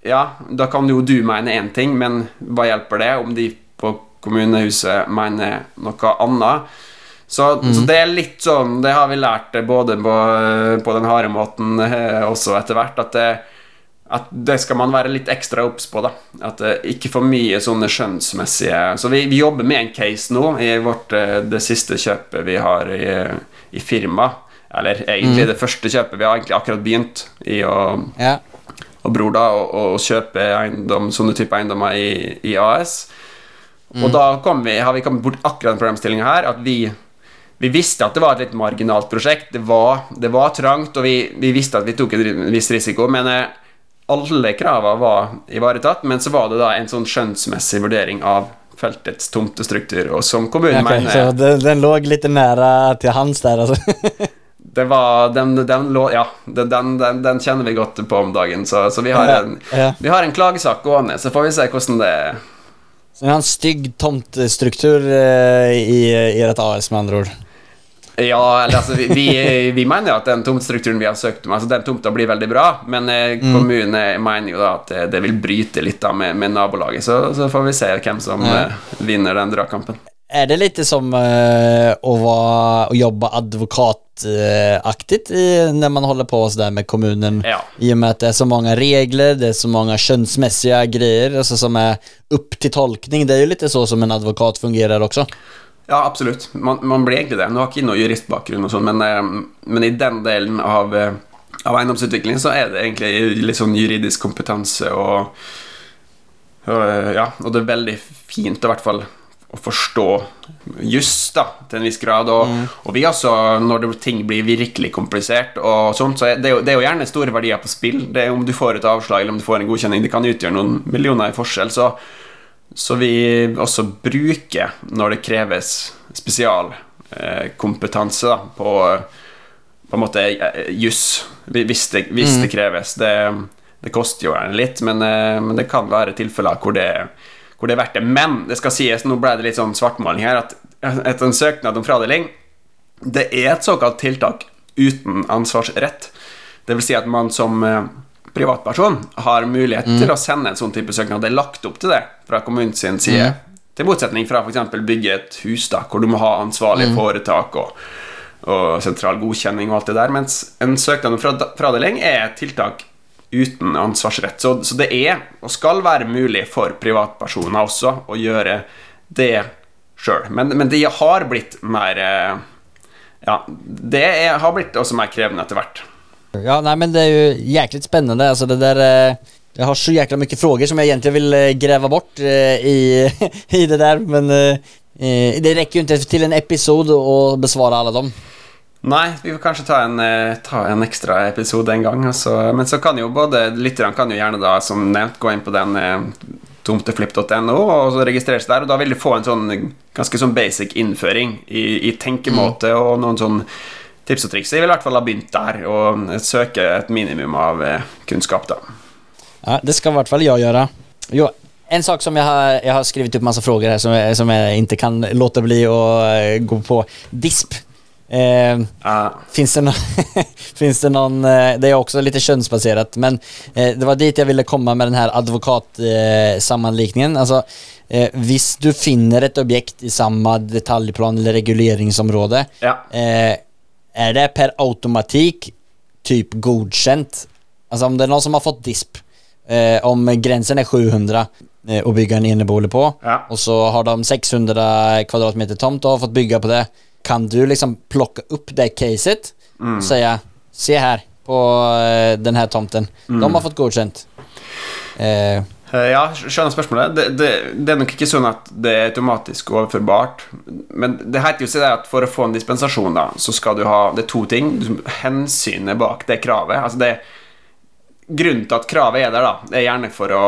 Ja, da kan jo du mene én ting, men hva hjelper det om de på kommunehuset mener noe annet? Så, så det er litt sånn Det har vi lært både på, på den harde måten eh, også etter hvert, at det, at det skal man være litt ekstra obs på. da At det ikke for mye sånne skjønnsmessige Så vi, vi jobber med en case nå i vårt, uh, det siste kjøpet vi har i, i firma. Eller egentlig det første kjøpet. Vi har egentlig akkurat begynt i å Ja. og bror da å, å kjøpe eiendom, sånne type eiendommer i, i AS. Og da kom vi, har vi kommet bort akkurat den problemstillinga her, at vi, vi visste at det var et litt marginalt prosjekt. Det var, det var trangt, og vi, vi visste at vi tok en viss risiko. Men eh, alle kravene var ivaretatt, men så var det da en sånn skjønnsmessig vurdering av feltets tomtestruktur, og som kommunen okay, mener så den, den lå litt nära til hans der, altså? Det var den, den lå Ja, den, den, den, den kjenner vi godt på om dagen, så, så vi, har Ja, en, ja. vi har en klagesak gående, så får vi se hvordan det er. Så vi har en stygg tomtestruktur eh, i, i et AS med andre ord. Ja, eller altså, vi, vi, vi mener jo at den tomtestrukturen vi har søkt om, altså den tomta blir veldig bra, men eh, kommunen mener jo da at det, det vil bryte litt da med, med nabolaget, så, så får vi se hvem som Ja. eh, vinner den dragkampen. Er det litt som uh, å, vara, å, jobbe advokataktig uh, når man holder på sådär med kommunen? Ja. I og med at det er så mange regler, det er så mange kjønnsmessige greier altså, som er opp til tolkning. Det er jo litt så som en advokat fungerer också. Ja, absolutt. Man, man blir egentlig det. Nå har ikke noe juristbakgrunn, og sånn, men, eh, men i den delen av, eh, av eiendomsutvikling så er det egentlig litt sånn juridisk kompetanse og, og eh, Ja, og det er veldig fint i hvert fall å forstå juss da, til en viss grad. Og, og vi også, når det, ting blir virkelig komplisert, og sånt, så er det, jo, det er jo gjerne store verdier på spill. Det er Om du får et avslag eller om du får en godkjenning, det kan utgjøre noen millioner i forskjell. Så, så vi også bruker når det kreves spesialkompetanse eh, på, på en måte eh, juss, hvis, det, hvis det kreves. Det, det koster jo gjerne litt, men, eh, men det kan være tilfeller hvor det, hvor det er verdt det. Men det skal sies, nå ble det litt sånn svartmaling her, at etter en søknad om fradeling Det er et såkalt tiltak uten ansvarsrett. Det vil si at man som eh, privatperson har mulighet til å sende en sånn type søknad. Det er lagt opp til det fra kommunens side. side. Til motsetning fra f.eks. bygge et hus, da, hvor du må ha ansvarlig foretak og, og sentral godkjenning og alt det der. Mens en søknad om fradeling er et tiltak uten ansvarsrett. Så, så det er, og skal være, mulig for privatpersoner også å gjøre det sjøl. Men, men det har blitt mer eh, Ja, det er, har blitt også mer krevende etter hvert. Ja, nei, men det er ju jäkligt spännande. Alltså det där... eh, Jag har så jäkla mycket frågor som jag egentligen vill eh, gräva bort eh, i, i det där. Men eh, eh, det räcker ju inte till en episod att besvara alla dem. Nei, vi får kanskje ta en, eh, ta en ekstra episode en gang. Altså. Men så kan jo både lytterne kan jo gjerne da, som nevnt, gå inn på den eh, tomteflipp.no og registrere seg der. Og da vil du få en sånn ganske sånn basic innføring i, i tenkemåte og noen sånn tips og triks. Jeg vil i hvert fall ha begynt der og søke et minimum av eh, kunnskap, da. Ja, det skal i hvert fall jeg gjøre. Jo, en sak som jeg har, jeg har skrevet opp masse frågor her som, som jeg ikke kan låte bli att eh, gå på. DISP. Eh, ah. Finns det, noen det eh, det er også litt kjønnsbasert, men eh, det var dit jeg ville komme med den här advokatsammanlikningen. Eh, altså, eh, hvis du finner et objekt i samme detaljplan eller reguleringsområde, ja. eh, är det per automatik typ godkänt? Alltså om det är någon som har fått DISP, eh, om gränsen är 700 eh, att bygga en enebolig på, Ja. och så har de 600 kvadratmeter tomt och har fått bygga på det. Kan du liksom plocka upp det caset och säga se här på eh, den här tomten. De har fått godkänt. Eh, Eh, Ja, skjønner spørsmålet. Det, det, det er nok ikke sånn at det er automatisk overførbart. Men det heter jo seg at for å få en dispensasjon, da, så skal du ha Det er to ting. Hensynet bak det kravet. Altså det Grunnen til at kravet er der, da, det er gjerne for å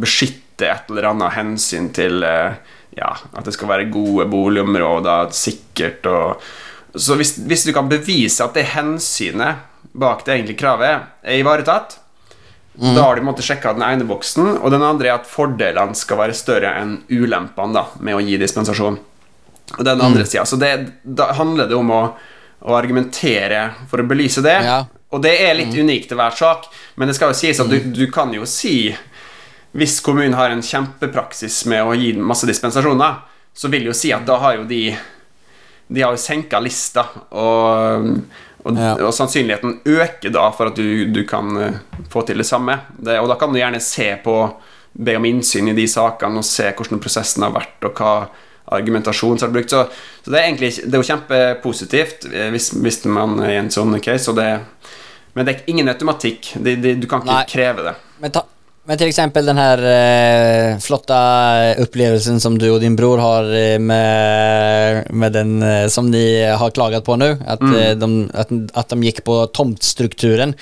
beskytte et eller annet hensyn til eh, Ja, at det skal være gode boligområder, sikkert og Så hvis, hvis du kan bevise at det hensynet bak det egentlige kravet er ivaretatt, da har de måttet sjekke den ene boksen, og den andre er at fordelene skal være større enn ulempene da, med å gi dispensasjon. Og den andre siden, så det, Da handler det om å, å argumentere for å belyse det. Ja. Og det er litt unikt til hver sak, men det skal jo sies at du, du kan jo si Hvis kommunen har en kjempepraksis med å gi masse dispensasjoner, så vil jo si at da har jo de De har jo senka lista, og, og, Ja. og sannsynligheten øker da for at du, du kan eh, få til det samme. Det, og da kan du gjerne se på Be om innsyn i de sakene og se hvordan prosessen har vært, og hva argumentasjon som er brukt. Så, så det er egentlig det er jo kjempepositivt eh, hvis, hvis man er i en sånn case, det, men det er ingen automatikk. Det, det, du kan ikke Nei. kreve det. men, ta, men till exempel den här eh, flotta upplevelsen som du och din bror har eh, med, med den eh, som ni har klagat på nu. Att, eh, de, att, att de gick på tomtstrukturen.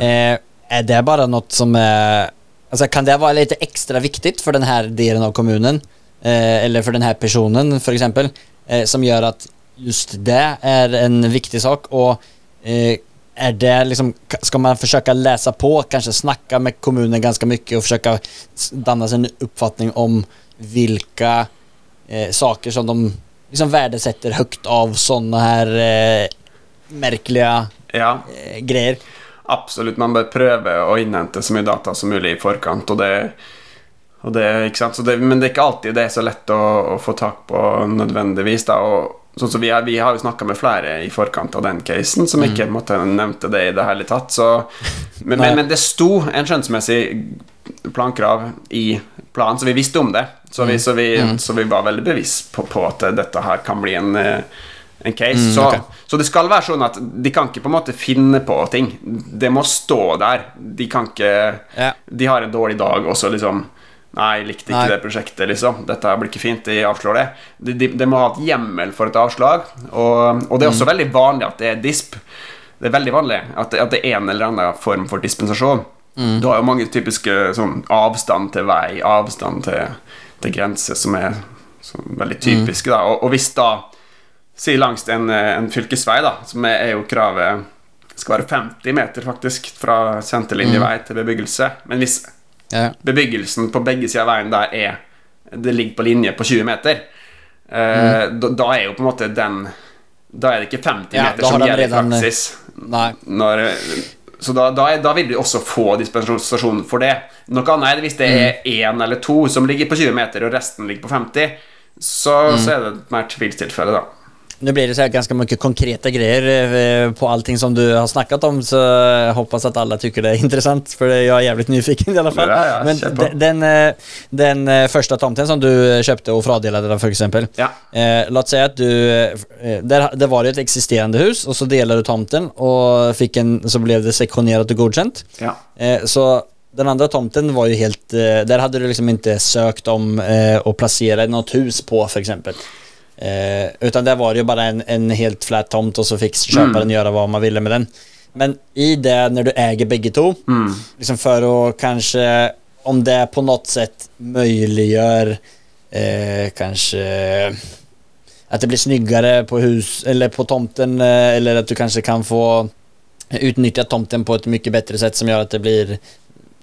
Eh, är det bara något som är... Alltså kan det vara lite extra viktigt för den här delen av kommunen? Eh, eller för den här personen för exempel? Som gör att just det är en viktig sak. Och är det liksom, ska man försöka läsa på, kanske snacka med kommunen ganska mycket och försöka å danna sig en uppfattning om vilka eh, saker som de liksom värdesätter högt av sådana här eh, merkelige Ja, eh, greier? absolutt. Man bør prøve å innhente så mye data som mulig i forkant, og det, og det, ikke sant? Så det Men det er ikke alltid det er så lett å, å få tak på nødvendigvis. Da, og sånn som vi, har, vi har jo snakka med flere i forkant av den casen som ikke mm. måtte, nevnte det i det hele tatt. Så, men, men, men det sto en skjønnsmessig plankrav i planen, så vi visste om det. Så vi, så vi, så vi var veldig bevisst på, på at dette her kan bli en, eh, en case. så, okay. så det skal være sånn at de kan ikke på en måte finne på ting. Det må stå der. De kan ikke Ja. De har en dårlig dag, og så liksom Nei, likte ikke Nei. det prosjektet, liksom. Dette blir ikke fint. De avslår det. De, de, de må ha et hjemmel for et avslag. Og, og det er også veldig vanlig at det er disp. Det er veldig vanlig at at det er en eller annen form for dispensasjon. Du har jo mange typiske sånn avstand til vei, avstand til, til grense, som er som veldig typiske. Da. Og, og hvis da Si langs en, en fylkesvei, da, som er, er jo kravet skal være 50 meter, faktisk, fra senterlinjevei til bebyggelse. Men hvis Ja. bebyggelsen på begge sider av veien der er Det ligger på linje på 20 meter, Mm. da, da er jo på en måte den da er det ikke 50 Ja, meter som de gjelder i praksis. Nei. Når, så da, da, da vil de også få dispensasjon for det. Noe annet er det hvis det er én eller to som ligger på 20 meter, og resten ligger på 50. Så, så er det et mer tvilstilfelle, da. Nu blir det så här ganska mycket konkreta grejer eh, på allting som du har snackat om så jag hoppas att alla tycker det är intressant för jeg jag är jävligt nyfiken i alla fall. Ja, ja, Men den, den, eh, den første första tomten som du köpte och fradelade den för exempel. Ja. Eh, låt säga att du, eh, där, det var jo ett existerande hus och så delade du tomten och fick en, så blev det sektionerat och godkänt. Ja. Eh, så den andre tomten var jo helt, Der hadde du liksom ikke søkt om eh, å plassere noe hus på for exempel. Eh, utan där var det ju bara en, en helt flat tomt och så fick köparen göra vad man ville med den. Men i det när du äger bägge två, liksom för att kanske, om det på något sätt möjliggör eh, kanske att det blir snyggare på hus eller på tomten eh, eller att du kanske kan få utnyttja tomten på ett mycket bättre sätt som gör att det blir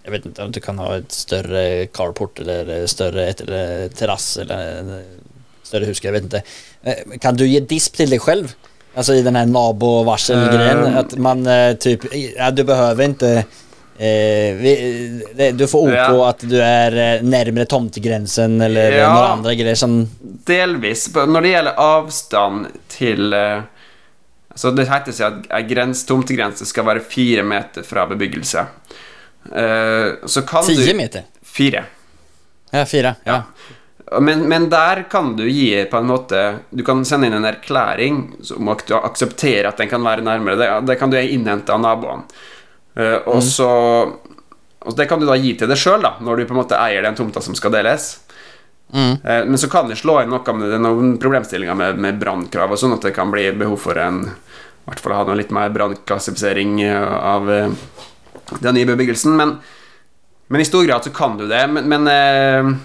jag vet inte om du kan ha ett större carport eller större ett, eller terrass eller större jag vet inte. Eh, Kan du ge disp till dig själv? Alltså i den här nabo-varsel-grejen, Ehm. att man eh, typ, ja, du behöver inte eh, vi, det, du får OK Ja. at du er nærmere tomtegrensen eller Ja. noen andre greier som Delvis. Når det gjelder avstand til eh, Så Det heter seg at grens, tomtegrense skal være fire meter fra bebyggelse. Eh, så kan 10 du meter? Fire. Ja, fyra. Ja. Men, men der kan du gi på en måte Du kan sende inn en erklæring om at du aksepterer at den kan være nærmere. Det, det kan du innhente av naboene. Uh, og så og Det kan du da gi til deg sjøl, når du på en måte eier den tomta som skal deles. Mm. Uh, Men så kan det slå inn noe med noen problemstillinger med, med brannkrav sånn at det kan bli behov for en I hvert fall ha noe litt mer brannklassifisering eh, av uh, den nye bebyggelsen. Men, men i stor grad så kan du det. Men, men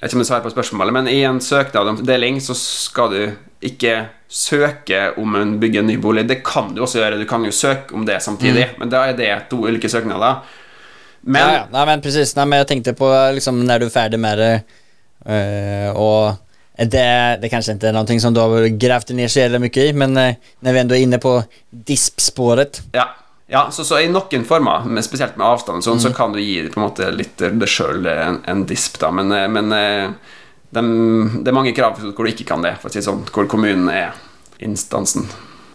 Jeg vet ikke om jeg svarer på spørsmålet, men i en søknad om deling så skal du ikke søke om å bygge en ny bolig. Det kan du også gjøre. Du kan jo søke om det samtidig, men da er det to ulike søknader. Men ja, ja. Nei, men precis. Men jag tänkte på liksom, når du er ferdig med det. øh, og det, det kanske inte är någonting som du har grävt ner så jävla mycket i, men eh, när vi ändå är inne på dispspåret. Ja, ja så, så i noen former, men spesielt med avstand, sånn, mm. så kan du gi på en måte litt det sjøl en, en disp. da Men, eh, men de, det er mange krav hvor du ikke kan det, for å si sånn, hvor kommunen er instansen.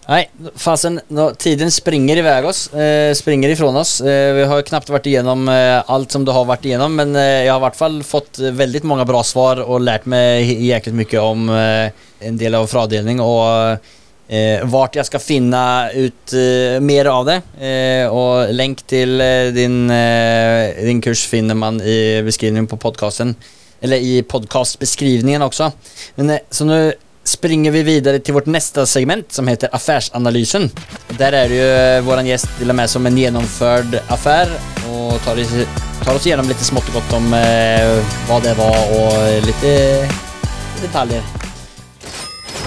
Nei, fasen, nå, tiden springer iväg oss, eh, springer ifrån oss. Eh, vi har knapt vært igjennom eh, alt som du har vært igjennom, men eh, jag har i hvert fall fått veldig mange bra svar og lært meg jæklig mye om eh, en del av fradeling. och eh, vart jeg skal finne ut eh, mer av det. Eh, og lenk til eh, din, eh, din kurs finner man i beskrivningen på podcasten. Eller i podcastbeskrivningen også. Men, eh, så nå springer vi videre til vårt neste segment som heter Affærsanalysen. Der er det jo eh, gjest gäst delar med som en gjennomført affær, og tar, tar oss gjennom litt smått og godt om vad det var og lite detaljer.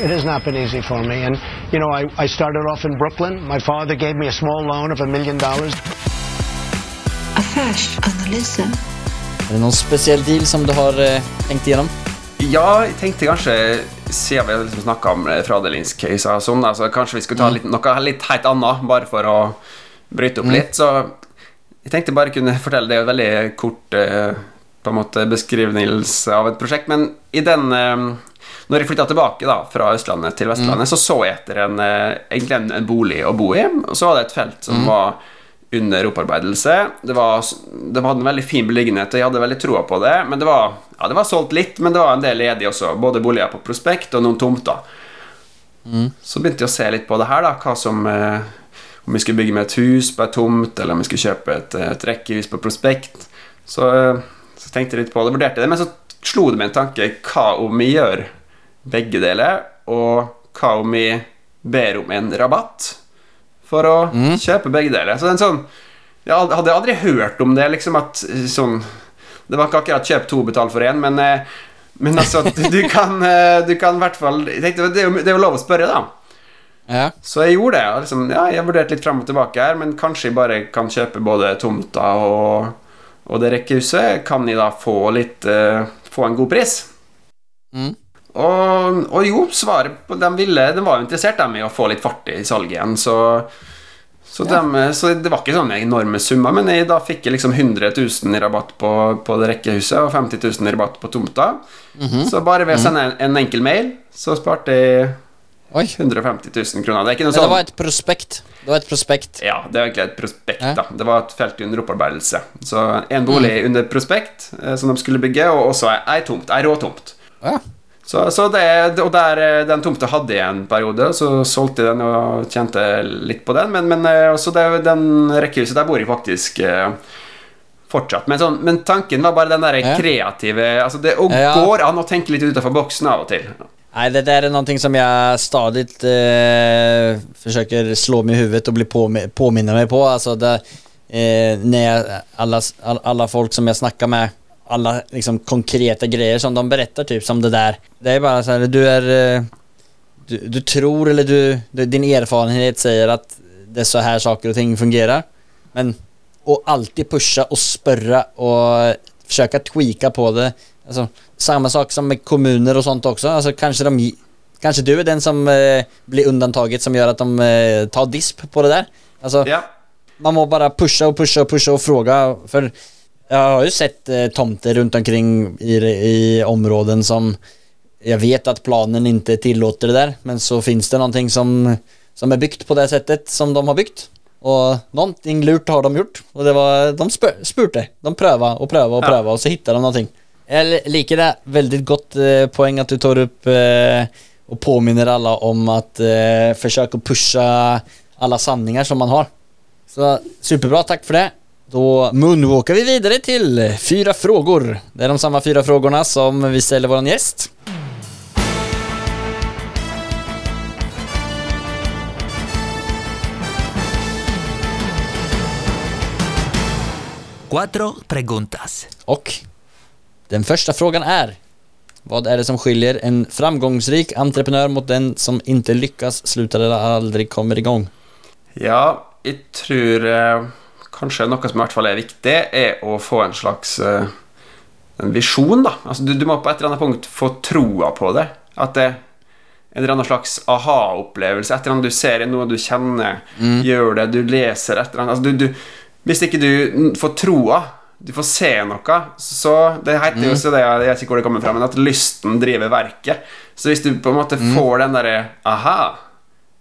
It has not been easy for me. And, you know, I, I started off in Brooklyn. My father gave me a small loan of a million dollars. Affärsanalysen. Er det noen spesiell deal som du har eh, tenkt igjennom? Ja, jeg tenkte kanskje Siden vi liksom snakka om eh, fradelingscase og sånn, altså kanskje vi skulle ta litt, noe litt helt annet, bare for å bryte opp litt. Så jeg tenkte bare kunne fortelle Det er jo en veldig kort eh, på en måte beskrivelse av et prosjekt, men i den eh, Når jeg flytta tilbake da fra Østlandet til Vestlandet, så så jeg etter en, eh, egentlig en, en bolig å bo i, og så var det et felt som var under opparbeidelse. Det var, det var en veldig fin beliggenhet, og jeg hadde veldig troa på det. Men det var, ja, det var solgt litt, men det var en del ledig også. Både boliger på prospekt og noen tomter. Så begynte jeg å se litt på det her, da. Hva som eh, Om vi skulle bygge med et hus på et tomt, eller om vi skulle kjøpe et, et rekkehus på prospekt. Så, eh, så tenkte jeg litt på det, vurderte det, men så slo det meg en tanke. Hva om vi gjør begge deler, og hva om vi ber om en rabatt? for å kjøpe begge deler. Så det er en sånn Jeg hadde aldri hørt om det, liksom at eh, sånn Det var ikke akkurat kjøp to, betal for én, men, eh, men altså du kan eh, Du kan i hvert fall det, det er jo lov å spørre, da. Ja. Så jeg gjorde det. Liksom, ja, jeg vurderte litt fram og tilbake her, men kanskje jeg bare kan kjøpe både tomta og, og det rekkehuset. Kan jeg da få litt uh, Få en god pris? Mm. Og, og jo, svaret på De ville De var jo interessert dem i å få litt fart i salget igjen, så så, dem, så det var ikke sånne enorme summer, men jeg, da fikk jeg liksom 100 000 i rabatt på, på det rekkehuset og 50 000 i rabatt på tomta. Så bare ved å sende en, en enkel mail, så sparte jeg Oi. 150 000 kroner. Det Men det sånn var et prospekt. Det var et prospekt. Ja, det var egentlig et prospekt, Ja. da. Det var et felt under opparbeidelse. Så en bolig under prospekt eh, som de skulle bygge, og også ei- tomt. Ei råtomt. Ja. Så, så det, og der, eh, den tomta hadde jeg en periode, så solgte jeg den og tjente litt på den. Men, men eh, også det, den rekkehuset, der bor jeg faktisk eh, fortsatt. Men, sånn, men tanken var bare den der kreative Altså, det Ja. går an å tenke litt utenfor boksen av og til. Nei, det er noe som jeg stadig eh, forsøker slå meg i huvudet og bli påminnet meg på. Altså det, eh, når jeg, alla, all, alla folk som jeg snakker med, alla liksom konkreta grejer som de berättar typ som det där. Det är bara så här, du är, eh, du, du tror eller du, du, din erfarenhet säger att det är så här saker och ting fungerar. Men och alltid pusha och spörra och försöka tweaka på det. Alltså, samma sak som med kommuner och sånt också. Alltså, kanske, de, kanske du är den som eh, blir undantaget som gör att de eh, tar disp på det där. Alltså, Ja. man må bara pusha och pusha och pusha och fråga. För jag har jo sett eh, tomter rundt omkring i, i områden som Jeg vet at planen ikke tillåter det der, Men så fins det noe som, som er bygd på det settet som de har bygd. Og noe lurt har de gjort. Og det var, de spør, spurte. De prövade och og och Ja. og så hittade de noe. Jeg liker det. Veldig godt eh, poeng at du tar opp eh, og påminner alle om at eh, å pushe Alle sanninger som man har. Så superbra, Takk for det. Då moonwalkar vi videre til fyra frågor. Det er de samme fyra frågorna som vi ställer vår gjest. Cuatro preguntas. Och den første frågan er Vad er det som skiljer en framgångsrik entreprenør mot den som ikke lykkes, slutter eller aldri kommer igång? Ja, jeg tror eh, kanskje noe som i hvert fall er viktig, er å få en slags eh, en visjon, da. Altså, du, du må på et eller annet punkt få troa på det. At det er en eller annen slags aha-opplevelse. Et eller annet du ser i noe du kjenner, gjør det, du leser et eller annet altså, du, du, Hvis ikke du mm, får troa, du får se noe, så Det heter jo også det, jeg vet ikke hvor det kommer fra, men at lysten driver verket. Så hvis du på en måte får den derre aha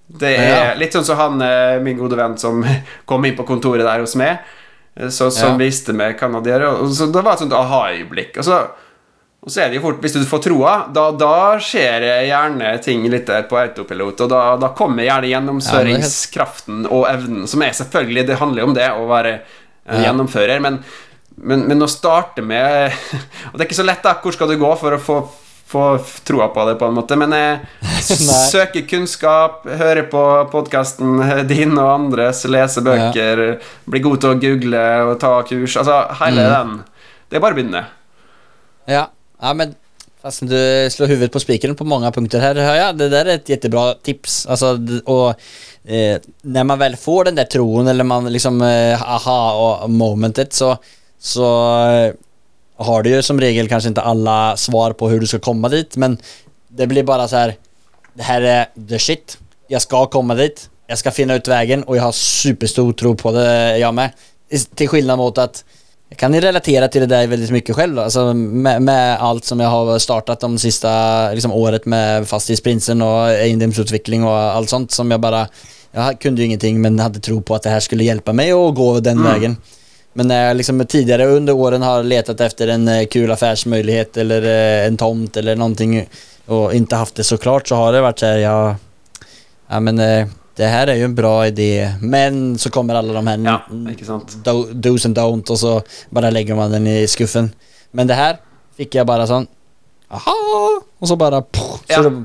det er litt sånn som han, eh, min gode venn som kom inn på kontoret der hos meg, eh, så, som viste meg. Og så Det var et sånt aha-øyeblikk. Og, så- og så er det jo fort, hvis du får troa, da, da skjer det gjerne ting litt der på autopilot, og da, da kommer gjerne gjennomføringskraften og evnen, som er selvfølgelig Det handler jo om det, å være gjennomfører, men, men, men å starte med Og det er ikke så lett, da. Hvor skal du gå for å få, få troa på det, på en måte? Men jeg søker søke kunnskap, høre på podkasten din og andres, lese bøker, bli god til å google og ta kurs. Altså hele den. Det er bare å begynne. Ja, ja men fast du slår huvudet på spikeren på mange punkter her, jag. Det der er et jättebra tips. Altså, og eh, når man vel får den der troen, eller man liksom eh, aha og momentet så, så eh, har du ju som regel kanske inte alla svar på hur du ska komma dit men det blir bara så här det här är the shit. Jag ska komma dit. Jag ska finna ut vägen och jag har superstor tro på det jag med. Till skillnad mot att jag kan relatera till det där väldigt mycket själv. Alltså med, med allt som jag har startat de sista liksom, året med fastighetsprinsen och egendomsutveckling och allt sånt som jag bara jag kunde ju ingenting men hade tro på att det här skulle hjälpa mig att gå den vägen. Men när jag liksom tidigare under åren har letat efter en eh, kul affärsmöjlighet eller eh, en tomt eller någonting och inte haft det såklart så har det varit så här, ja, ja men eh, det här är ju en bra idé men så kommer alla de här Ja, sant? do, do's and don't och så bara lägger man den i skuffen. Men det här fick jag bara sån, aha, och så bara, poff, Ja. så, då-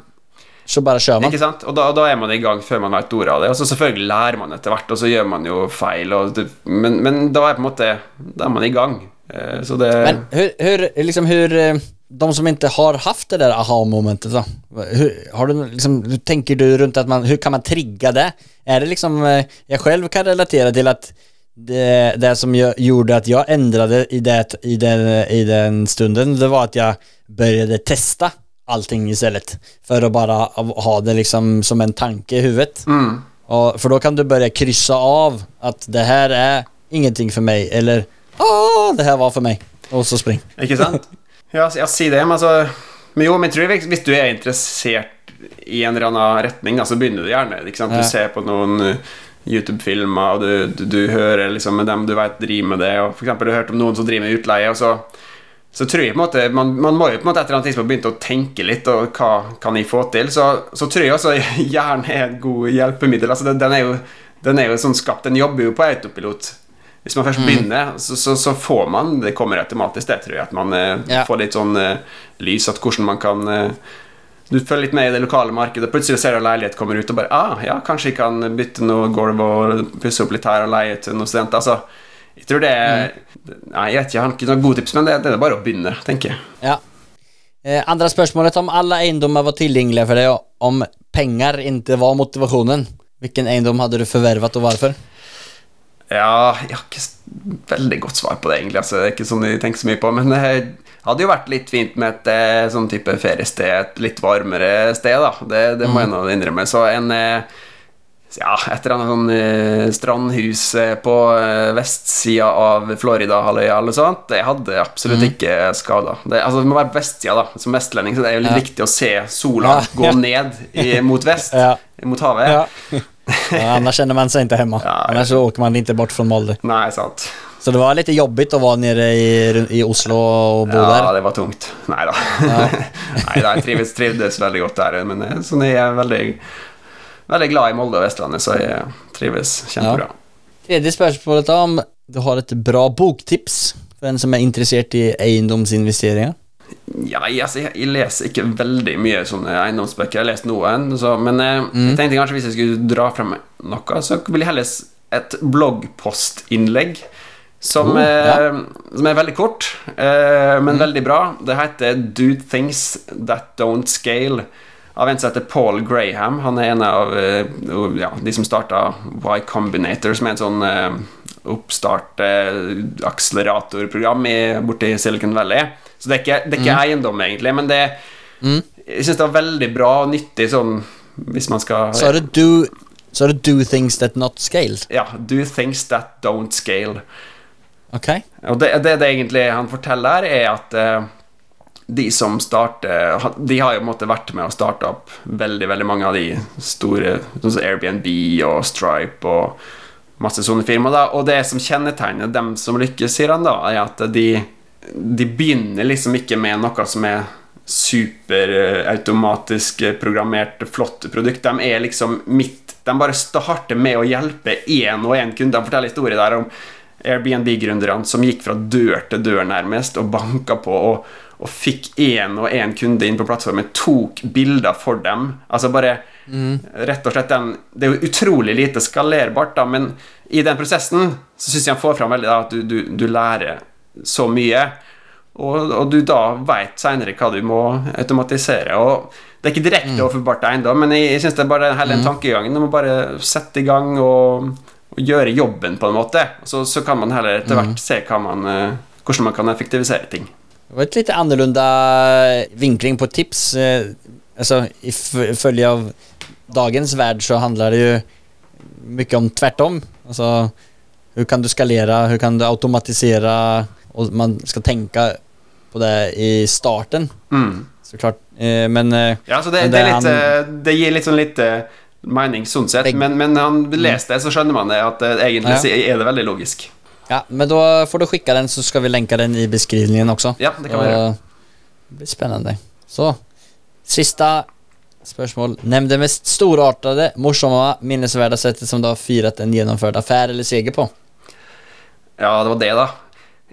så bare kjører man. Ikke sant? Og da, da er man i gang før man vet ordet av det. Og så selvfølgelig lærer man etter hvert, og så gjør man jo feil. Det, men, men da er på en måte Da er man i gang. Eh, Så det Men hur, hur, liksom hur, eh, de som ikke har haft det der aha-momentet da? Hur, har du liksom, tenker du rundt at man, Hvordan kan man trigge det? Er det liksom, Jeg selv kan relatera til at det, det som jeg, gjorde at jeg endret i, det, i, den, i den stunden, det var at jeg började testa allting istället. För att bara ha det liksom som en tanke i huvudet. Mm. Och, för då kan du börja kryssa av att det här är ingenting för mig eller Åh, det her var for meg. Og så spring. Ikke sant? Ja, ja, si det, men altså Men jo, men jeg tror hvis du er interessert i en eller annen retning, så begynner du gjerne. Ikke sant? Du ser på noen uh, YouTube-filmer, og du, du, du hører liksom med dem du vet driver med det, og for eksempel du hørte om noen som driver med utleie, og så så tror jeg på en måte man, man må jo på en måte et eller annet tidspunkt begynne å tenke litt Og hva kan jeg få til. Så, så tror jeg også hjernen er et god hjelpemiddel. Altså, den, den, er jo, den er jo sånn skapt Den jobber jo på autopilot. Hvis man først begynner, så, så, så får man Det kommer automatisk, det tror jeg. At man eh, Ja. får litt sånn eh, lys, at hvordan man kan eh, Du følger litt med i det lokale markedet, plutselig ser du en leilighet kommer ut, og bare ah, ja, kanskje jeg kan bytte noe gulv og pusse opp litt her og leie til noen studenter. Altså, jeg tror det er Nei, jeg vet ikke, jeg har ikke noen gode tips, men det, det er bare å begynne, tenker jeg. Ja. Eh, andre spørsmålet om alle eiendommer var tilgjengelige for deg, og om penger ikke var motivasjonen. Hvilken eiendom hadde du forvervet, og hvorfor? Ja, jeg har ikke veldig godt svar på det, egentlig. Altså, det er ikke sånn jeg tenker så mye på. Men det hadde jo vært litt fint med et eh, sånn type feriested, et litt varmere sted, da. Det, det må jeg nå innrømme. Så en eh, ja, et eller annet sånn eh, strandhus eh, på eh, vestsida av Floridahalvøya eller sånt, det hadde absolutt ikke skada. Det, altså, det må være på vestsida, da. Som vestlending så det er jo litt Ja. viktig å se sola Ja, gå ned i, mot vest, Ja. mot havet. Ja. ja, annars känner man sig inte hemma. Ja, annars så åker man inte bort från Molde. Nei, sant. Så det var lite jobbigt att vara nere i, i Oslo och bo Ja, där. det var tungt. Nei da. Nei da, jeg trives, trivdes veldig godt der. Men sånn er jeg veldig, veldig glad i Molde og Vestlandet, så jeg trives kjempebra. Tredje spørsmålet da, om du har et bra boktips for en som er interessert i eiendomsinvesteringer. Ja, jeg, altså, jeg, jeg leser ikke veldig mye sånne eiendomsbøker. Jeg har lest noen, så, men mm. jeg tenkte kanskje hvis jeg skulle dra frem noe, så vil jeg heller et bloggpostinnlegg. Som, Oh, ja. eh, som er veldig kort, eh, men veldig bra. Det heter Do Things That Don't Scale. Av en som heter Paul Graham. Han er en av eh, ja, de som starta Y Combinator, som er en sånn eh, oppstart eh, akseleratorprogram borti Silicon Valley. Så det er ikke, det er ikke eiendom, egentlig, men det Jeg syns det var veldig bra og nyttig sånn hvis man skal Så er det do, så do things that not scale. Ja, do things that don't scale. Ok? Og det, det, det egentlig han forteller er at de som starter De har jo måte vært med å starte opp veldig veldig mange av de store, sånn som Airbnb og Stripe og masse sånne firmaer. Og det som kjennetegner dem som lykkes, sier han da, er at de, de begynner liksom ikke med noe som er superautomatisk programmert, flotte produkt. De er liksom midt De bare starter med å hjelpe én og én kunde. Han forteller historier der om Airbnb-gründerne som gikk fra dør til dør nærmest og banka på og, og fikk én og én kunde inn på plattformen, tok bilder for dem. Altså bare rett og slett den Det er jo utrolig lite skalerbart, da, men i den prosessen så syns jeg han får fram veldig da, at du, du, du lærer så mye. Og, og du da veit seinere hva du må automatisere. Og det er ikke direkte overførbart til eiendom, men jeg, jeg syns det er bare hele den tankegangen. Du må bare sette i gang og, og gjøre jobben, på en måte. Så, så kan man heller etter hvert se man, eh, hvordan man kan effektivisere ting. Det var et litt annorlunda vinkling på tips. Eh, Alltså, i følge av dagens värld så handler det jo mye om tvärtom. Altså, hvordan kan du skalere, hvordan kan du automatisere, og man skal tenke på det i starten Mm. såklart. Eh, Men eh, Ja, så det, Men det, det han- litt, eh, det gir litt sånn litt eh, mening sånn sett, men, men han leste det, så skjønner man det at eh, egentlig Ja. er det veldig logisk. Ja, men då får du skicka den så ska vi länka den i beskrivningen också. Ja, det kan vi gjøre. Det blir spännande. Så, sista spørsmål. Nämn det mest storartade, morsomme, minnesvärda sättet som du har firat en genomförd affär eller seger på. Ja, det var det, da.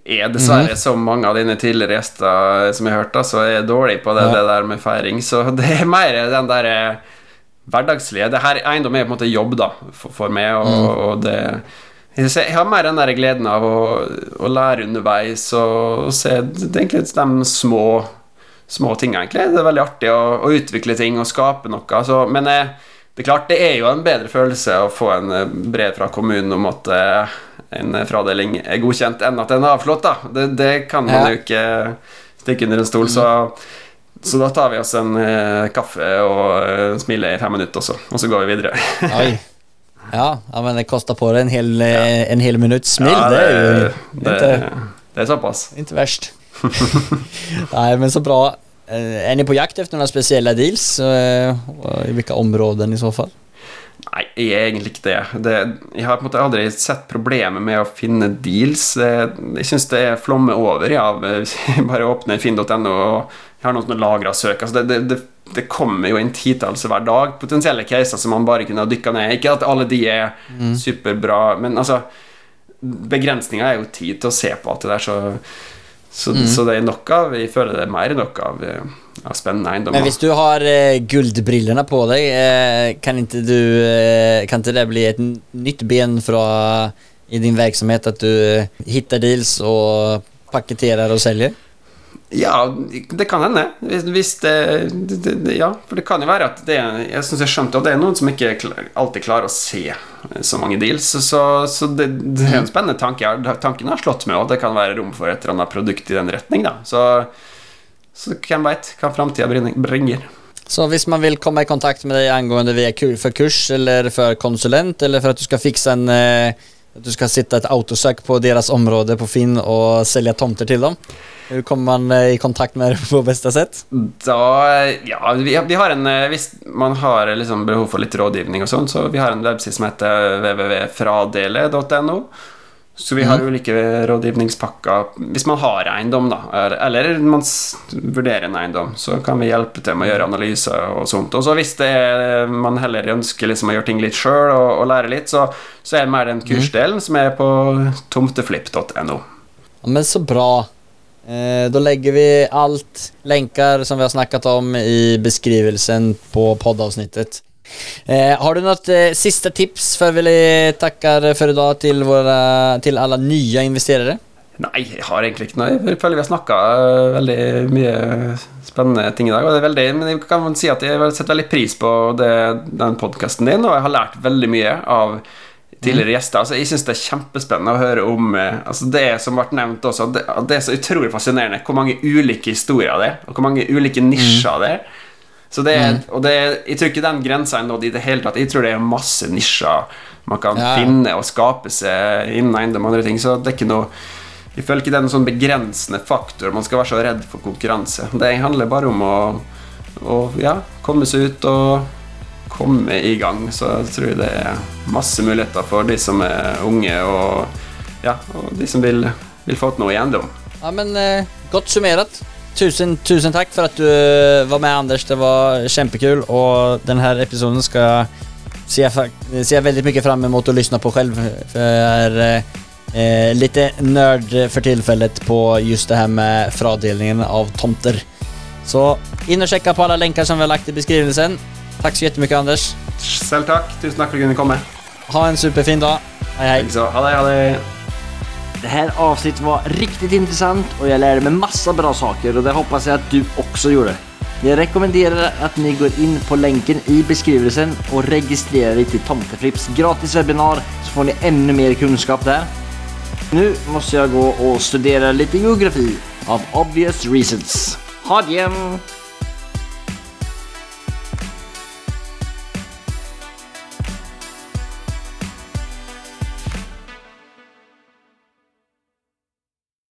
Er dessverre, som mange av dine tidligere gjester som jeg har hørt, da, så er jeg dårlig på det, Ja. det der med feiring. Så det er mer den der eh, hverdagslige Det her Eiendom er på en måte jobb, da, for, for meg, og, og det jeg har mer den der gleden av å, å lære underveis og, og se det er egentlig de små små tingene, egentlig. Det er veldig artig å, å utvikle ting og skape noe. Så, men jeg, det er klart, det er jo en bedre følelse å få en eh, brev fra kommunen om at eh, en fradeling er godkjent, enn at den er avslått. da Det, det kan man Ja. jo ikke stikke under en stol. Så Så da tar vi oss en eh, kaffe og eh, smiler i fem minutter også, og så går vi videre. Oj. Ja, ja, men det kostar på deg en hel, ja. en hel minuts smil. Ja, det, är ju det, inte, det är såpass. inte värst. Nej, men så bra. Er Är ni på jakt efter några speciella deals? Eh, I vilka områden i så fall? Nei, jeg er egentlig ikke det. det. Jeg har på en måte aldri sett problemet med å finne deals. Jeg syns det er flommer over Hvis ja, bare åpner finn.no og jeg har noen sånne lagre av søk. Altså det, det, det, det kommer jo inn titalls hver dag potensielle caser som man bare kunne ha dykka ned. Ikke at alle de er superbra, men altså Begrensninga er jo tid til å se på alt det der, så, så, så det er nok av Vi føler det er mer enn nok av, eh, av spennende eiendommer. Men hvis du har eh, gullbrillene på deg, eh, kan ikke du, eh, kan ikke det bli et nytt ben fra, i din verksamhet at du finner deals og pakketterer og säljer? Ja, det kan hende. Hvis, hvis det, det, det Ja, for det kan jo være at det Jeg syns jeg skjønte at det er noen som ikke alltid klarer å se så mange deals. Så, så det, det er en spennende tanke. Tanken har slått meg, og det kan være rom for et eller annet produkt i den retning. Da. Så, så hvem veit hva framtida bringer. Så hvis man vil komme i kontakt med deg angående via for kurs eller for konsulent eller for at du skal fikse en At du skal sitte et autosøk på deres område på Finn og selge tomter til dem. Hur kommer man eh, i kontakt med det på beste sett? Da Ja, vi, vi har en eh, Hvis man har liksom behov for litt rådgivning og sånn, så vi har en webside som heter www.fradele.no. Så vi har ulike rådgivningspakker hvis man har eiendom, da. Eller man vurderer en eiendom, så kan vi hjelpe til med å gjøre analyser og sånt. Og så hvis det er, man heller ønsker liksom å gjøre ting litt sjøl og, og lære litt, så, så er det mer den kursdelen som er på tomteflipp.no. Men så bra. Eh, da legger vi alt, lenker som vi har snakket om i beskrivelsen på poddavsnittet. Eh, har du noe eh, siste tips før vi takker for i dag til, våra, til alle nye investerere? Nei, jeg har egentlig ikke noe. Jeg føler vi har snakka veldig mye spennende ting i dag. Og det er veldig, men jeg kan si at jeg setter veldig pris på det, den podkasten din, og jeg har lært veldig mye av tidligere gjester. Altså, jeg syns det er kjempespennende å høre om eh, altså Det som ble nevnt også, det, det er så utrolig fascinerende hvor mange ulike historier det er, og hvor mange ulike nisjer det er. Så det er, og det Jeg tror ikke den grensa er nådd i det hele tatt. Jeg tror det er masse nisjer man kan Ja. finne og skape seg innen eiendom og andre ting. Så det er ikke noe Jeg føler ikke det er noen sånn begrensende faktor. Man skal være så redd for konkurranse. Det handler bare om å, å ja, komme seg ut og komme i gang. Så jeg tror det er masse muligheter for de som er unge, og, ja, og de som vil, vil få til noe i eiendom. Ja men eh, godt summert. Tusen, tusen takk for at du eh, var med Anders. Det var kjempekul, og denne episoden skal ser jeg veldig ser jag väldigt mycket fram mot å lyssna på selv. For jeg er eh, litt nerd for tilfellet på just det her med fradelingen av tomter. Så inn og sjekk på alle lenker som vi har lagt i beskrivelsen. Tack så jättemycket Anders. Selv takk. Tusen takk for at du kunne komme. Ha en superfin dag. Hej hej. Så, ha det, ha det. Det här avsnittet var riktigt intressant och jag lärde mig massa bra saker och det hoppas jag att du också gjorde. Jag rekommenderar att ni går in på länken i beskrivelsen och registrerar er till Tomteflipps gratis webbinar så får ni ännu mer kunskap där. Nu måste jag gå och studera lite geografi av obvious reasons. Ha det! igen!